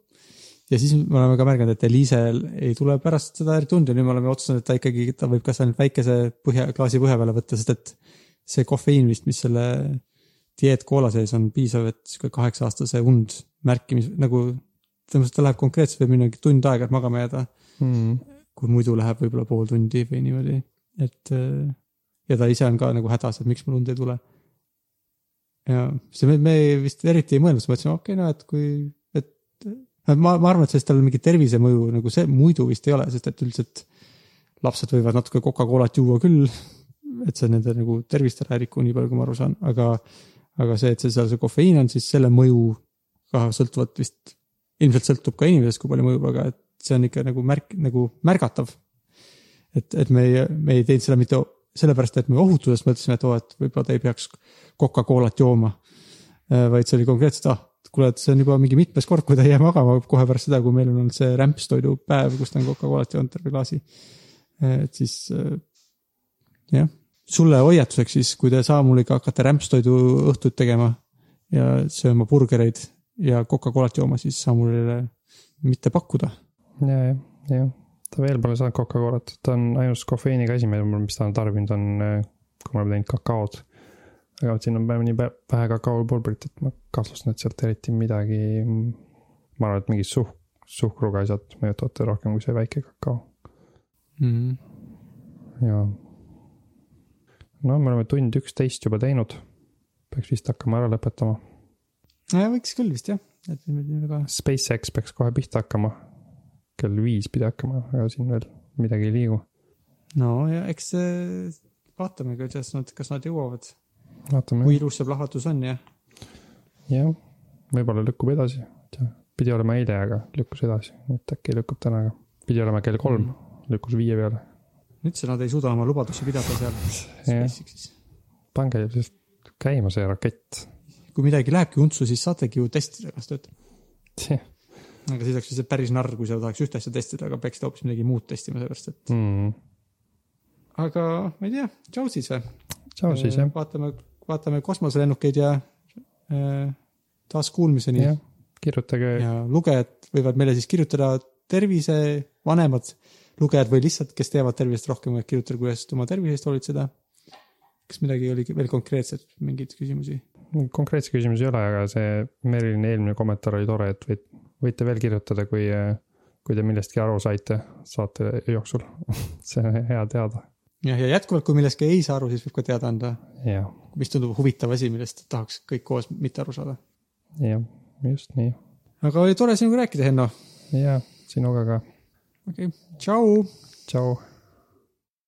ja siis me oleme ka märganud, et Eliisel ei tule pärast seda eriti und ja nüüd me oleme otsustanud, et ta ikkagi, ta võib kas ainult väikese põhja, klaasi põhja peale võtta, sest et see kofeiin vist, mis selle dieetkoola sees on piisav, et sihuke kaheksa aastase und märkimis nagu, selles mõttes, ta läheb konkreetselt veel mingi tund aega, et magama jääda. Mm. kui muidu läheb võib-olla pool tundi või niimoodi, et äh, ja ta ise on ka nagu hädas, et miks mul und ei tule. ja see me, me vist eriti ei mõelnud, siis mõtlesime, okei okay,, no et kui, et ma, ma arvan, et sellest tal mingit tervisemõju nagu see muidu vist ei ole, sest et üldiselt lapsed võivad natuke Coca-Colat juua küll [LAUGHS] et see nende nagu tervist ära ei riku, nii palju kui ma aru saan, aga, aga see, et see seal see kofeiin on, siis selle mõju ka sõltuvalt vist, ilmselt sõltub ka inimesest, kui palju mõjub, aga et see on ikka nagu märk, nagu märgatav. et, et me ei, me ei teinud seda mitte sellepärast, et me ohutusest mõtlesime, et oo, et võib-olla ta ei peaks Coca-Colat jooma. vaid see oli konkreetselt, ah, kuule, et see on juba mingi mitmes kord, kui ta ei jää magama kohe pärast seda, kui meil on olnud see rämpstoidupäev, kus ta on Coca-Colat joonud terve klaasi. et siis jah, sulle hoiatuseks siis, kui te Saamuliga hakkate rämpstoidu õhtut tegema ja sööma burgereid ja Coca-Colat jooma, siis Saamulile mitte pakkuda. ja, jah, jah, ta veel pole saanud Coca-Colat, ta on ainus kofeiiniga asi, mis ta on tarbinud, on, kui me oleme teinud kakaod. aga vot siin on nii vähe kakaopulbrit, et ma kahtlustan, et sealt eriti midagi. ma arvan, et mingid suh-, suhkruga asjad mõjutavad rohkem kui see väike kakao mm.. ja. no me oleme tund üksteist juba teinud. peaks vist hakkama ära lõpetama. Võiks küll vist jah, et niimoodi väga. SpaceX peaks kohe pihta hakkama. kell viis pidi hakkama, aga siin veel midagi ei liigu. no ja eks äh, vaatame, kuidas nad, kas nad jõuavad, kui. ilus see plahvatus on ja jah, võib-olla lükkub edasi, pidi olema eile, aga lükkus edasi, nii et äkki lükkub täna ka. pidi olema kell kolm, lükkus viie peale. üldse nad ei suuda oma lubadusi pidada seal Jah. Pange lihtsalt käima see rakett. Kui midagi lähebki untsu, siis saategi ju testida, kas töötab. aga siis oleks lihtsalt päris narr, kui sa tahaks ühte asja testida, aga peaksid hoopis midagi muud testima, sellepärast et. mm.. aga ma ei tea, tšau siis või? tšau siis jah, vaatame, vaatame kosmoselennukeid ja äh, taas kuulmiseni kirjutage ja lugejad võivad meile siis kirjutada tervise, vanemad lugejad või lihtsalt, kes teavad tervisest rohkem, võivad kirjutada, kuidas oma tervise eest hoolitseda. kas midagi oli veel konkreetset, mingeid küsimusi? Konkreetseid küsimusi ei ole, aga see Merilini eelmine kommentaar oli tore, et võite, võite veel kirjutada, kui, kui te millestki aru saite saate jooksul. [LAUGHS] see on hea teada. jah, ja jätkuvalt, kui millestki ei saa aru, siis võib ka teada anda, mis tundub huvitav asi, millest tahaks kõik koos mitte aru saada. jah, just nii. aga oli tore sinuga rääkida, Henno. ja sinuga ka, okei okay., tšau. tšau